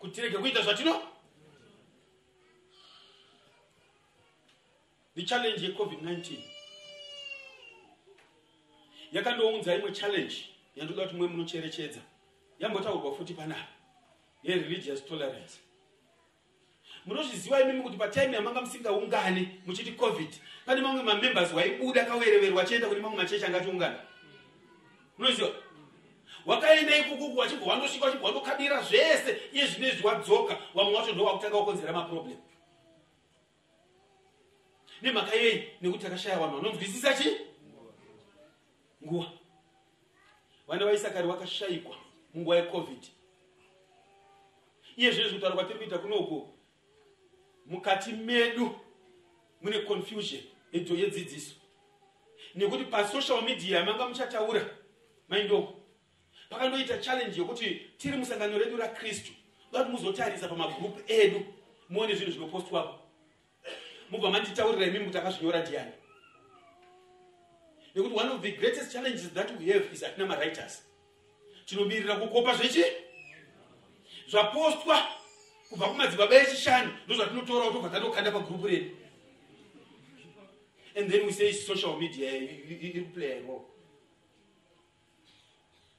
Kuti tirege kuita zvatino? The challenge yecovid-19 yakandounza imwe challenge yandoda kuti mwe munocherechedza. Yambotaurwa futi panapa. Yereligious tolerance munozviziva imimi kuti patime yamanga musingaungane muchiti covid. Pane mamwe mamembers waibuda kawereverwa achienda kune mamwe machechi angatiungana munoziva wakaenda ikukuku wachibva wandosvika wachibva wandokabira zvese iye zvinezvi wadzoka. Vamwe wacho ndo wakutanga wakonzera maproblem. Nemhaka yei nekuti takashaya vanhu vanonzwisisa chi? Nguva. Vana vaisakari vakashayikwa munguva yecovid. Iye zvinezvi kutaura kwatiri kuita kunoku mukati medu mune confusion edzo yedzidziso. Nekuti pasocial media manga muchataura maindoko pakandoita challenge yokuti tiri musangano redu rakristu dati muzotarisa pamagrupu edu muone zvinhu zvinopostwapo mubva manditaurira imimi kuti akazvinyora ndiani. Nekuti one of the greatest challenges that we have is hatina mawriters. Tinomirira kukopa zvechi? Zvapostwa kubva kumadzibaba echishanu ndozvatinotora kutobva tatokanda pagrupu redu. And then we say social media iri kuplaya role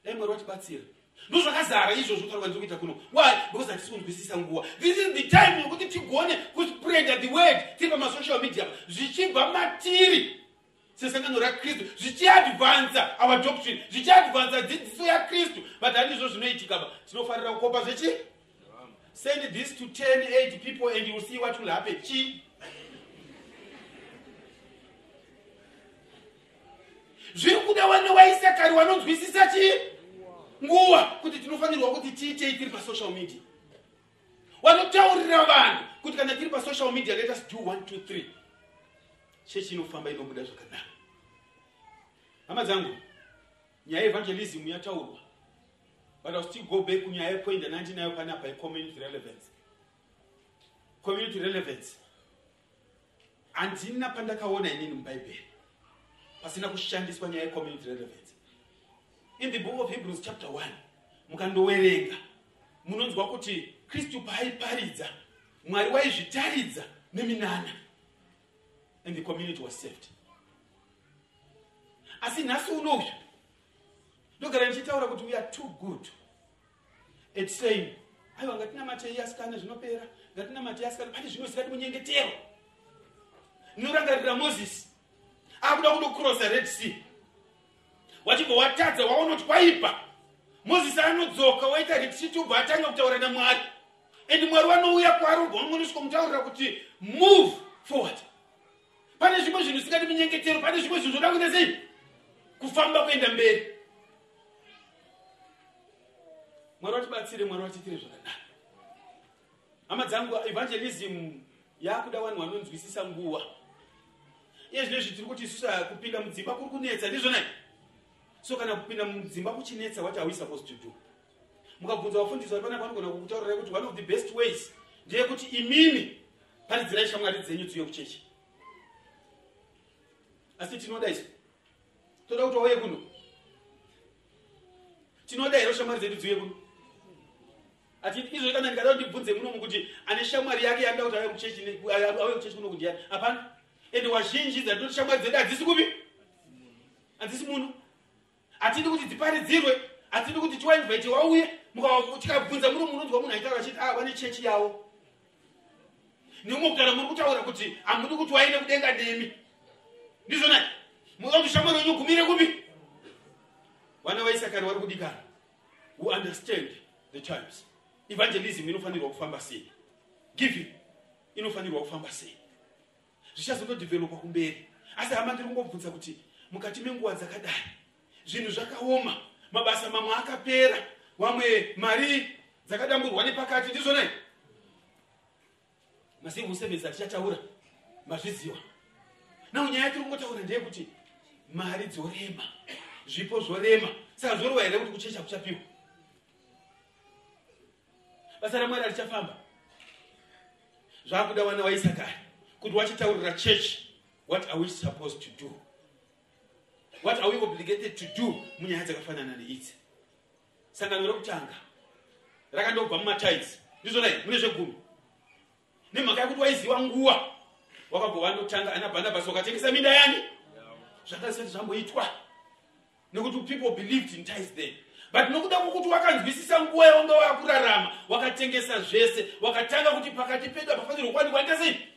dai mwari watibatsira. Ndozvakazara izvozvo taura ndiri kuita kuno. Why? Because hatisi kunzwisisa nguva. This is the time yokuti tigone kuspreada the word. Tiri pamasocial media zvichibva matiri. Sesangano rakristu zvichiadvansa our doctrine zvichiadvansa dzidziso yakristu. But handizvo zvinoitika ba tinofanira kukopa zvechi send this to 10 8 people and youll see what will happen. Chi? Zviri kuda vana vaisakari vanonzwisisa chi? Nguva kuti tinofanirwa kuti tiitei tiri pasocial media. Vanotaurira vanhu kuti kana tiri pasocial media let us do 1 2 3 chechi inofamba inobuda zvakanaka. Hama dzangu nyaya yeevangelism yataurwa but ill still go back kunyaya yepoint andinayo panapa yecommunity relevance. Community relevance. Handina pandakaona inini mubhaibheri pasina kushandiswa nyaya yecommunity relevance. In the book of hebrews chapter 1 mukandowerenga. Munonzwa kuti kristu paaiparidza mwari waizvitaridza neminana. And the community was saved. Asi nhasi unoyu ndogara ndichitaura kuti we are too good at saying aiwa ngatinamatei asikana zvinopera ngatinamatei asikana pane zvimwe zvikati munyengetero. Ndinorangarira mozisi akuda kundokurosa red sea. Wachibva watadza waona kuti kwaipa. Mozisi anodzoka waita retreat ubva atanga kutaura namwari. And mwari wanouya kwari ubva wamoniswa kumutaurira kuti move forward. Pane zvimwe zvinhu zvisingati munyengetero pane zvimwe zvinhu zvoda kuita sei? Kufamba kuenda mberi mwari watibatsire mwari watiitire zvakanaka. Hama dzangu evangelism yakuda vanhu vanonzwisisa nguva. Iye zvino zvitiri kuti isusu kupinda mudzimba kuri kunetsa ndizvonai so kana kupinda mudzimba kuchinetsa what are we supposed to do. Mukabvunza vafundisi vari panapa vanogona kukutaurirai kuti one of the best ways ndeyekuti imimi paridzirai shamwari dzenyu dziuye kuchechi. Asi tinoda isu. Toda kuti wauye kuno. Tinoda here shamwari dzedu dziuye kuno ati izvo kana ndikada kuti ndibvunze munomu kuti ane shamwari yake yanda kuti auye kuchechi kuno kundiani hapana. Ende wazhinji dzatoti shamwari dzedu hadzisi kupi? Hadzisi muno hatidi kuti dziparidzirwe hatidi kuti tiwainvite wauye tikabvunza muno munonzwa munhu aitaura achiti a ah, vane chechi yavo. Nemumwe kutaura muri kutaura kuti hamudi kuti waine kudenga nemi ndizvonai muda kuti shamwari wenyu gumire kupi? Vana vaisakari vari kudikana. Who understand the times evangelism inofanirwa kufamba sei? Giving inofanirwa kufamba sei? Zvichazondodhevhelopa kumberi. Asi hama ndiri kungobvunza kuti mukati menguva dzakadai zvinhu zvakaoma mabasa mamwe akapera vamwe mari dzakadamburwa nepakati ndizvonai masivhu sevens atichataura mazviziva nao nyaya tiri kungotaura ndeyekuti mari dzorema zvipo zvorema. Saka zvorova here kuti kuchecha kuchapiwa basa ramwari arichafamba zvaakuda vana vaisakari kuti wachitaurira church what are we supposed to do? What are we obligated to do munyaya dzakafanana neidzi? Sangano rekutanga rakandobva mumatidis ndizvonai mune zvegumi. Nemhaka yekuti waiziva nguva wakabva wandotanga ana bhanabhasi wakatengesa minda yani? Zvakasati zvamboitwa nekuti people believed in tis then but nokuda kwokuti wakanzwisisa nguva yawanga wakurarama wakatengesa zvese wakatanga kuti pakati pedu apafanirwa kuwanikwa nda sei?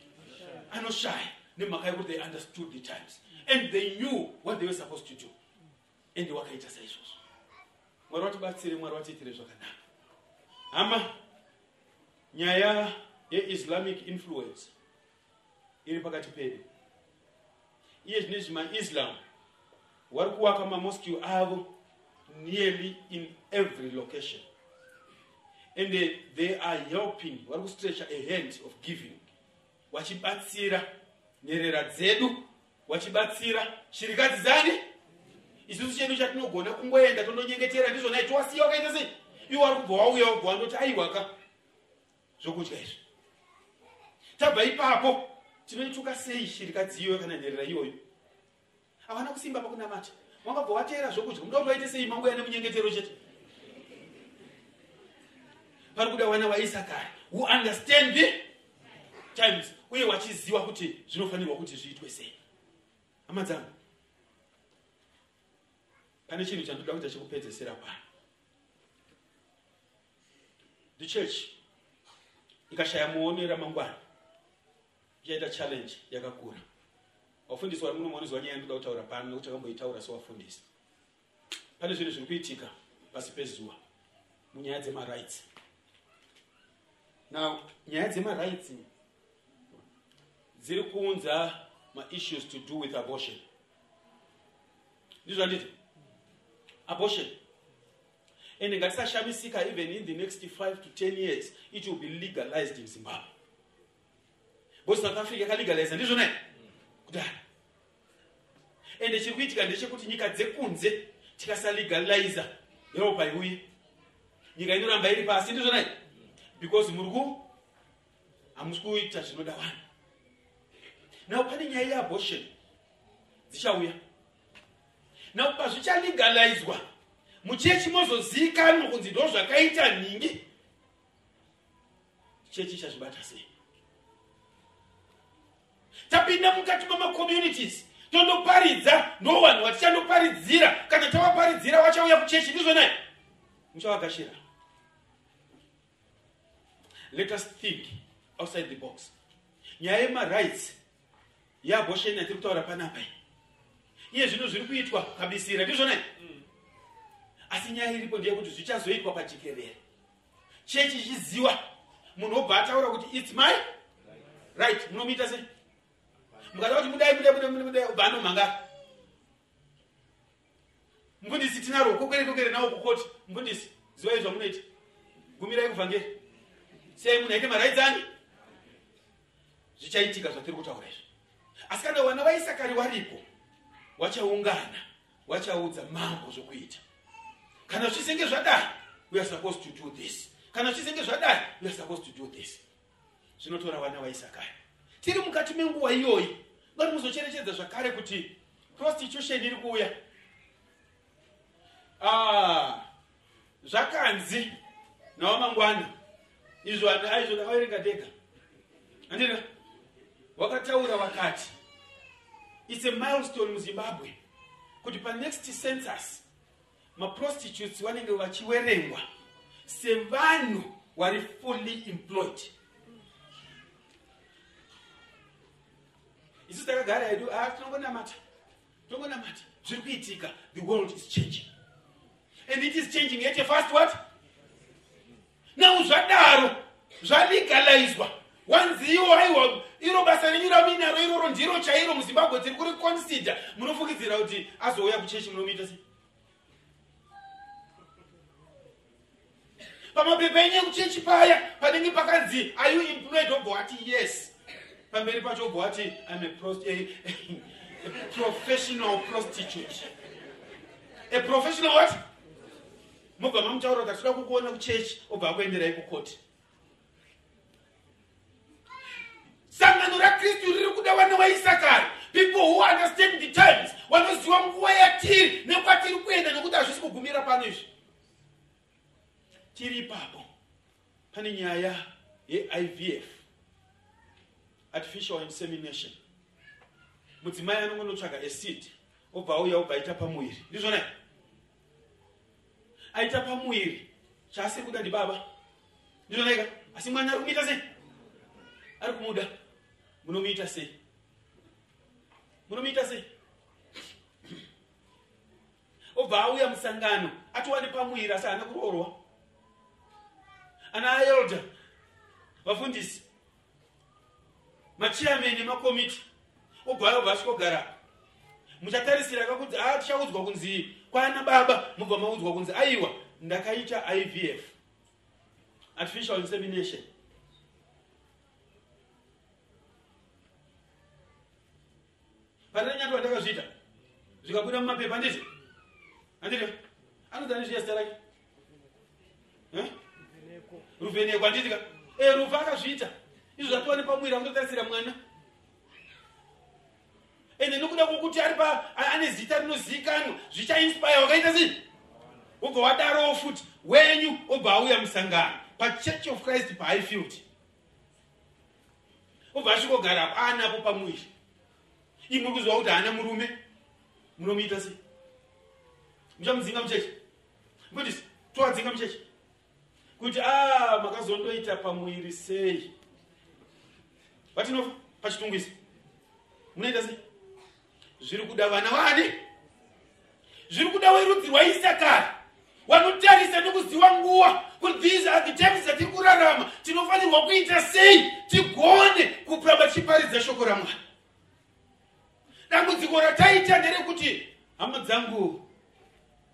Anoshaya nemhaka yekuti they understood the times. And they knew what they were supposed to do. And wakaita saizvozvo. Mwari watibatsire mwari watiitire zvakanaka. Hama nyaya yeislamic influence iri pakati pedu. Iye zvinezvi maislam vari kuvaka mamosque avo nearly in every location. And they are helping vari kustretcha a hand of giving. Vachibatsira nherera dzedu vachibatsira shirikadzi dzani isusu chedu chatinogona kungoenda tondonyengetera ndizvona itiwasiya wakaita sei? Iwo wari kubva wauya wabva wandoti aiwaka zvokudya izvi. Tabva ipapo tinoituka sei shirikadzi iyoyo kana nherera iyoyo? Havana kusimba pakunamata wangabva wateera zvokudya. Kuti waite sei mangoya nemunyengetero chete? Pari kuda wana waisakari who understand the times uye wachiziva kuti zvinofanirwa kuti zviitwe sei? Hama dzangu pane chinhu chandoda kuita chekupedzesera pano the church ikashaya muone ramangwana ichaita challenge yakakura vafundisi vari muno maonezwa nyaya yandoda kutaura pano nekuti akamboitaura sewafundisi pane zvinhu zviri kuitika pasi pezuva. Munyaya dzemarights. Now nyaya dzemarights dziri kuunza maissues to do with abortion. Ndizvo anditi abortion. And ngatisashamisika even in the next 5 to 10 years it will be legalized in zimbabwe. Bcause south africa yakalegaliza ndizvonai kudara ende chiri kuitika ndechekuti nyika dzekunze tikasalegaliza europa iuye nyika inoramba iri pasi ndizvonai because muri ku hamusi kuita zvinoda vanhu. Nao pane nyaya yeabortion dzichauya. Nao pazvichalegalizwa muchechi mozozivikanwa kunzi ndo zvakaita nhingi. Chechi chazvibata sei tapinda mukati mamakommunities tondoparidza ndo vanhu vatichandoparidzira kana tavaparidzira vachauya kuchechi ndizvonai muchavagashira let us think outside the box. Nyaya yemarights yeabhosheni yatiri kutaura panapa iye zvino zviri kuitwa kabisira ndizvona asi nyaya iripo ndeyekuti zvichazoitwa pajekerere chechi chiziva munhu obva ataura kuti its my right. Munomuita sei mukada kuti mudai mudai mudai mudai ubva anomhanga mufundisi tinaro kokere kokere nawo kukoti. Mufundisi ziva izva munoita gumirai kuvhangeri sei munhu aite maraidzi ani zvichaitika zvatiri kutaura izvi. Asi kana vana vaisakari waripo wachaungana wachaudza mambo zvokuita. Kana zvisenge zvadai we are supposed to do this. Kana zvisenge zvadai we are supposed to do this. Zvinotora vana vaisakari tiri mukati menguva iyoyi. Ngati muzocherechedza zvakare kuti prostitution iri kuuya. Ah, zvakanzi nawa mangwana izvo vanhu aizvo ndavaverenga ndega. Andina wakataura wakati its a milestone muzimbabwe kuti panext census maprostitutes vanenge vachiwerengwa sevanhu vari fully employed isu takagara hedu a tinongonamata. Tinongonamata. Zviri kuitika. The world is changing. And it is changing a fast what? Now zvadaro zvalegalizwa. Wanziwo aiwa iro basa renyu raminaro iroro ndiro chairo muzimbabwe tiri kuri consider. Munofungidzira kuti azouya kuchechi munomuita sei? Pamapepa enyu ekuchechi paya panenge pakanzi are you employed? Obva wati yes pamberi pacho obva wati im a, prost, a, <laughs> a professional prostitute. A professional what? Mobva mamutaura kuti atida kukuona kuchechi obva akuenderai kukoti sangano rakristu riri kuda vana vaisakari people who understand the times vanoziva nguva yatiri nekwatiri kuenda nekuti hazvisi kugumira pano izvi. Tiri ipapo pane nyaya yeivf artificial insemination. Mudzimai anongonotsvaga acid obva auya obva aita pamuviri ndizvona aita pamuviri chaasiri kuda ndibaba ndizvonaika asi mwana ari kumuita sei? Ari kumuda. Munomuita sei? Munomuita sei? Obva auya musangano atiwane pamuviri asi haana kuroorwa. Ana aelda vafundisi machiameni emakomiti obva obva asvikogara muchatarisira kakudzi a tichaudzwa kunzi kwana baba mubva maudzwa kunzi aiwa ndakaita ivf artificial insemination. Parinanyatwa ndakazviita zvikabuda mumapepa handiti handiti anodzani zviya zita rake? Ruvheneko handitika e rufa akazviita izvo zvatiwa nepamwiri akutotarisira mwana. Ende nokuda kwokuti ari ane zita rinozivikanwa zvichainspire wakaita sei wobva wadarowo futi wenyu obva auya musangano pachurch of christ pahighfield obva asvikogara anapo pamwiri. Ii muri kuziva kuti haana murume? Munomuita sei muchamudzinga mucheche? Mfundisi towadzinga mucheche? Kuti a makazondoita pamwiri sei vatinofa pachitungwisi munoita sei? Zviri kuda vana vani zviri kuda werudzi rwaisakari? Wanotarisa nekuziva nguva kuti these are the times dzatiri kurarama. Tinofanirwa kuita sei tigone kuramba tichiparidza shoko ramwari? Dambudziko rataita nderekuti hama dzangu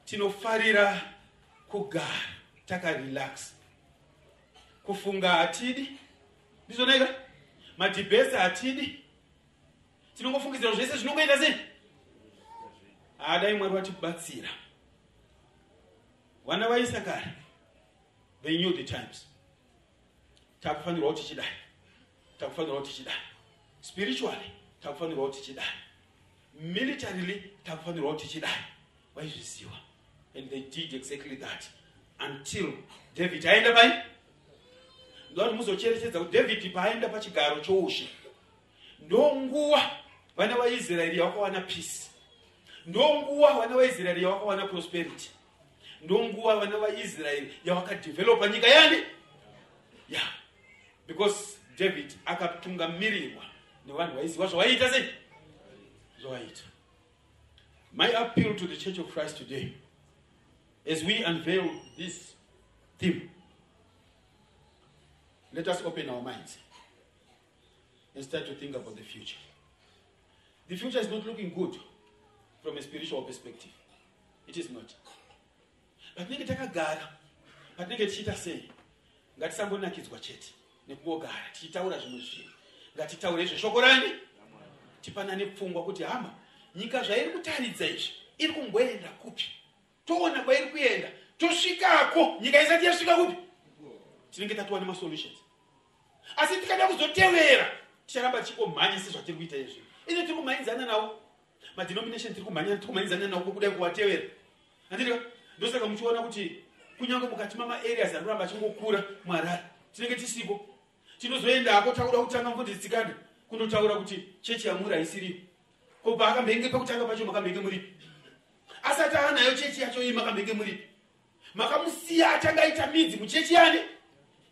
tinofarira kugara takarelax kufunga hatidi? Ndizvonaika madhibhesi hatidi tinongofungidzira zvese zvinongoita sei haadai mwari vatibatsira vana vaisakari they knew the times. Takufanirwawo tichidai takufanirwawo tichidai spiritually takufanirwawo tichidai militarily takufanirwawo tichidai vaizviziva and they did exactly that until david. Aenda pai ndoti muzocherechedza kuti david paaenda pachigaro choushe ndonguva vana vaisraeri yavakawana peace. Ndonguva vana vaisraeri yavakawana prosperity. Ndonguva vana vaisraeri yavakadhevhelopa nyika yani ya because david akatungamirirwa nevanhu vaiziva zvavaiita sei? Zvavaiita my appeal to the church of christ today as we unveil this theme let us open our minds and start to think about the future. The future is not looking good from a spiritual perspective. It is not. Patinenge takagara patinenge tichiita sei. Ngatisangonakidzwa chete nekungogara tichitaura zvimwe zvinhu. Ngatitaure zveshoko rani tipanane pfungwa kuti hama nyika zvairi kutaridza izvi iri kumboenda kupi? Toona kwairi kuenda tosvikako. Nyika isati yasvika kupi? Tinenge tatowana masolutions asi tikada kuzotevera ticharamba tichingomhanya sezvatiri kuita izvi. Ine tiri kumhanyidzana nawo madenomination tiri kumhanya tiri kumhanyidzana nawo kwekudai kuwatevera handidika ndosaka muchiona kuti kunyange mukati mamaareas anoramba achingokura mwarara tinenge tisipo tinozoendako takuda kutanga mvunditsikanda kundotaura kuti chechi yamuri haisiripo ko paakambenge pakutanga pacho makambenge muripi asati aanayo chechi yacho iyi makambenge muripi makamusiya atanga aita midzi muchechi yani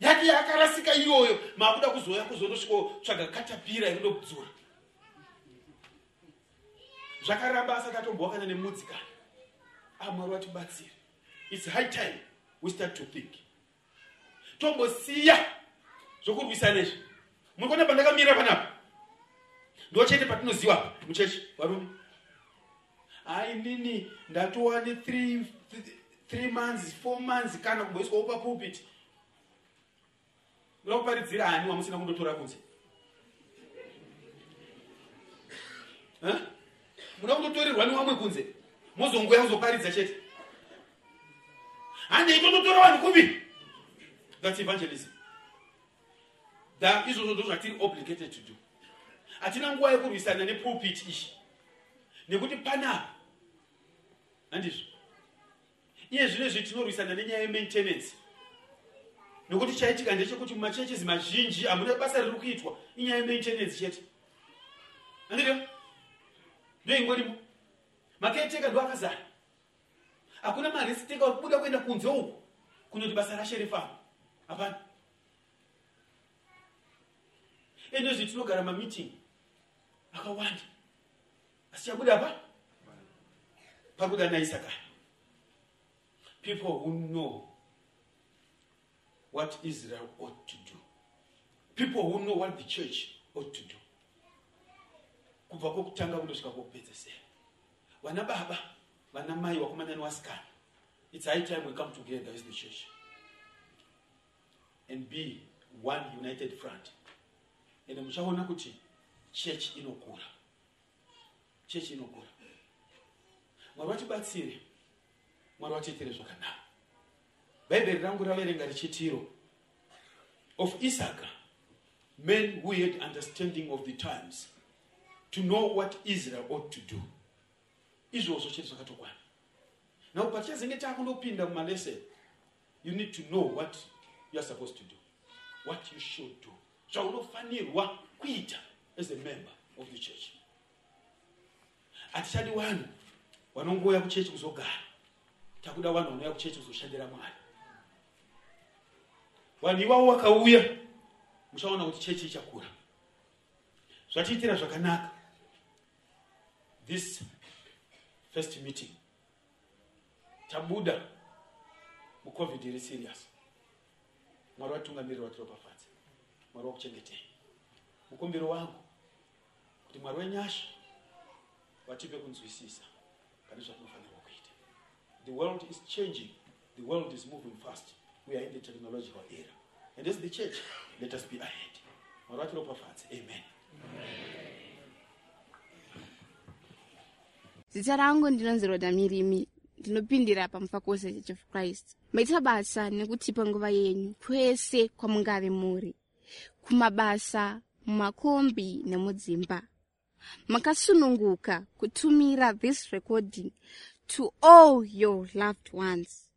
yake yakarasika iyoyo maakuda kuzoya kuzondosvikotsvaga katapira yekundodzura zvakaramba asati atombowakana nemudzikana amwari vatibatsire its high time we start to think. Tombosiya zvokurwisana izvi muri kuona pandakamira panapa? Ndo chete patinoziva muchechi varume? Hai nini ndatova ne three months four months kana kumboiswawo papulpit muda kuparidzira hani wamusina kundotora kunze muda kundotorerwa newamwe kunze? Mozongoya kuzoparidza chete? Handei tondotora vanhu kupi thats evangelism. Tha izvozvo ndo zvatiri obligated to do. Hatina nguva yekurwisana nepulpit ichi nekuti panapa handizvo. Iye zvino zvi tinorwisana nenyaya yemaintenance nokuti chaitika ndechekuti mumachechesi mazhinji hamuna basa riri kuitwa inyaya yemaintenance chete. Handito ndo ingorimo maketeka ndo akazara. Hakuna maresiteka uri kubuda kuenda kunze uku kunoti basa rasherefamu hapana. Endozvi tinogara mameeting. Akawanda. Asi chabuda pa pakuda naisaka. People who know what israel ought to do. People who know what the church ought to do. Kubva kwokutanga kundosvika kwokupedzesera vana baba vana mai wakomana newasikana its high time we come together as the church and be one united front. Ende muchaona kuti chechi inokura. Chechi inokura. Mwari vatibatsire mwari vatiitire zvakanaka bhaibheri rangu richitiro of isaka men who had understanding of the times to know what israel ought to do. Izvozvo chete zvakatokwana now patichazenge you need to know what you are supposed to do what you should do. Zvaunofanirwa kuita as a member of the church. Hatichadi vanhu vanongouya kuchechi kuzogara. Takuda vanhu vanouya kuchechi kuzoshandira mwari vanhu ivavo vakauya muchaona kuti chechi ichakura. Zvatiitira zvakanaka. This first meeting tabuda mucovid iri serious. Mwari vatungamiriri vatiropafadza mwari wakuchengetei. Mukumbiro wangu kuti mwari wenyasha vatipe kunzwisisa pane zvatinofanirwa kuita. The world is changing. The world is moving fast we are in the technological era. And as the church. Let us be ahead. Mwari vatiropafadze amen, zita rangu ndinonzi roda mirimi ndinopindira pamufakosi church of christ. Maita basa nekutipa nguva yenyu kwese kwamungave muri. Kumabasa mumakombi nemudzimba. Makasununguka kutumira this recording to all your loved ones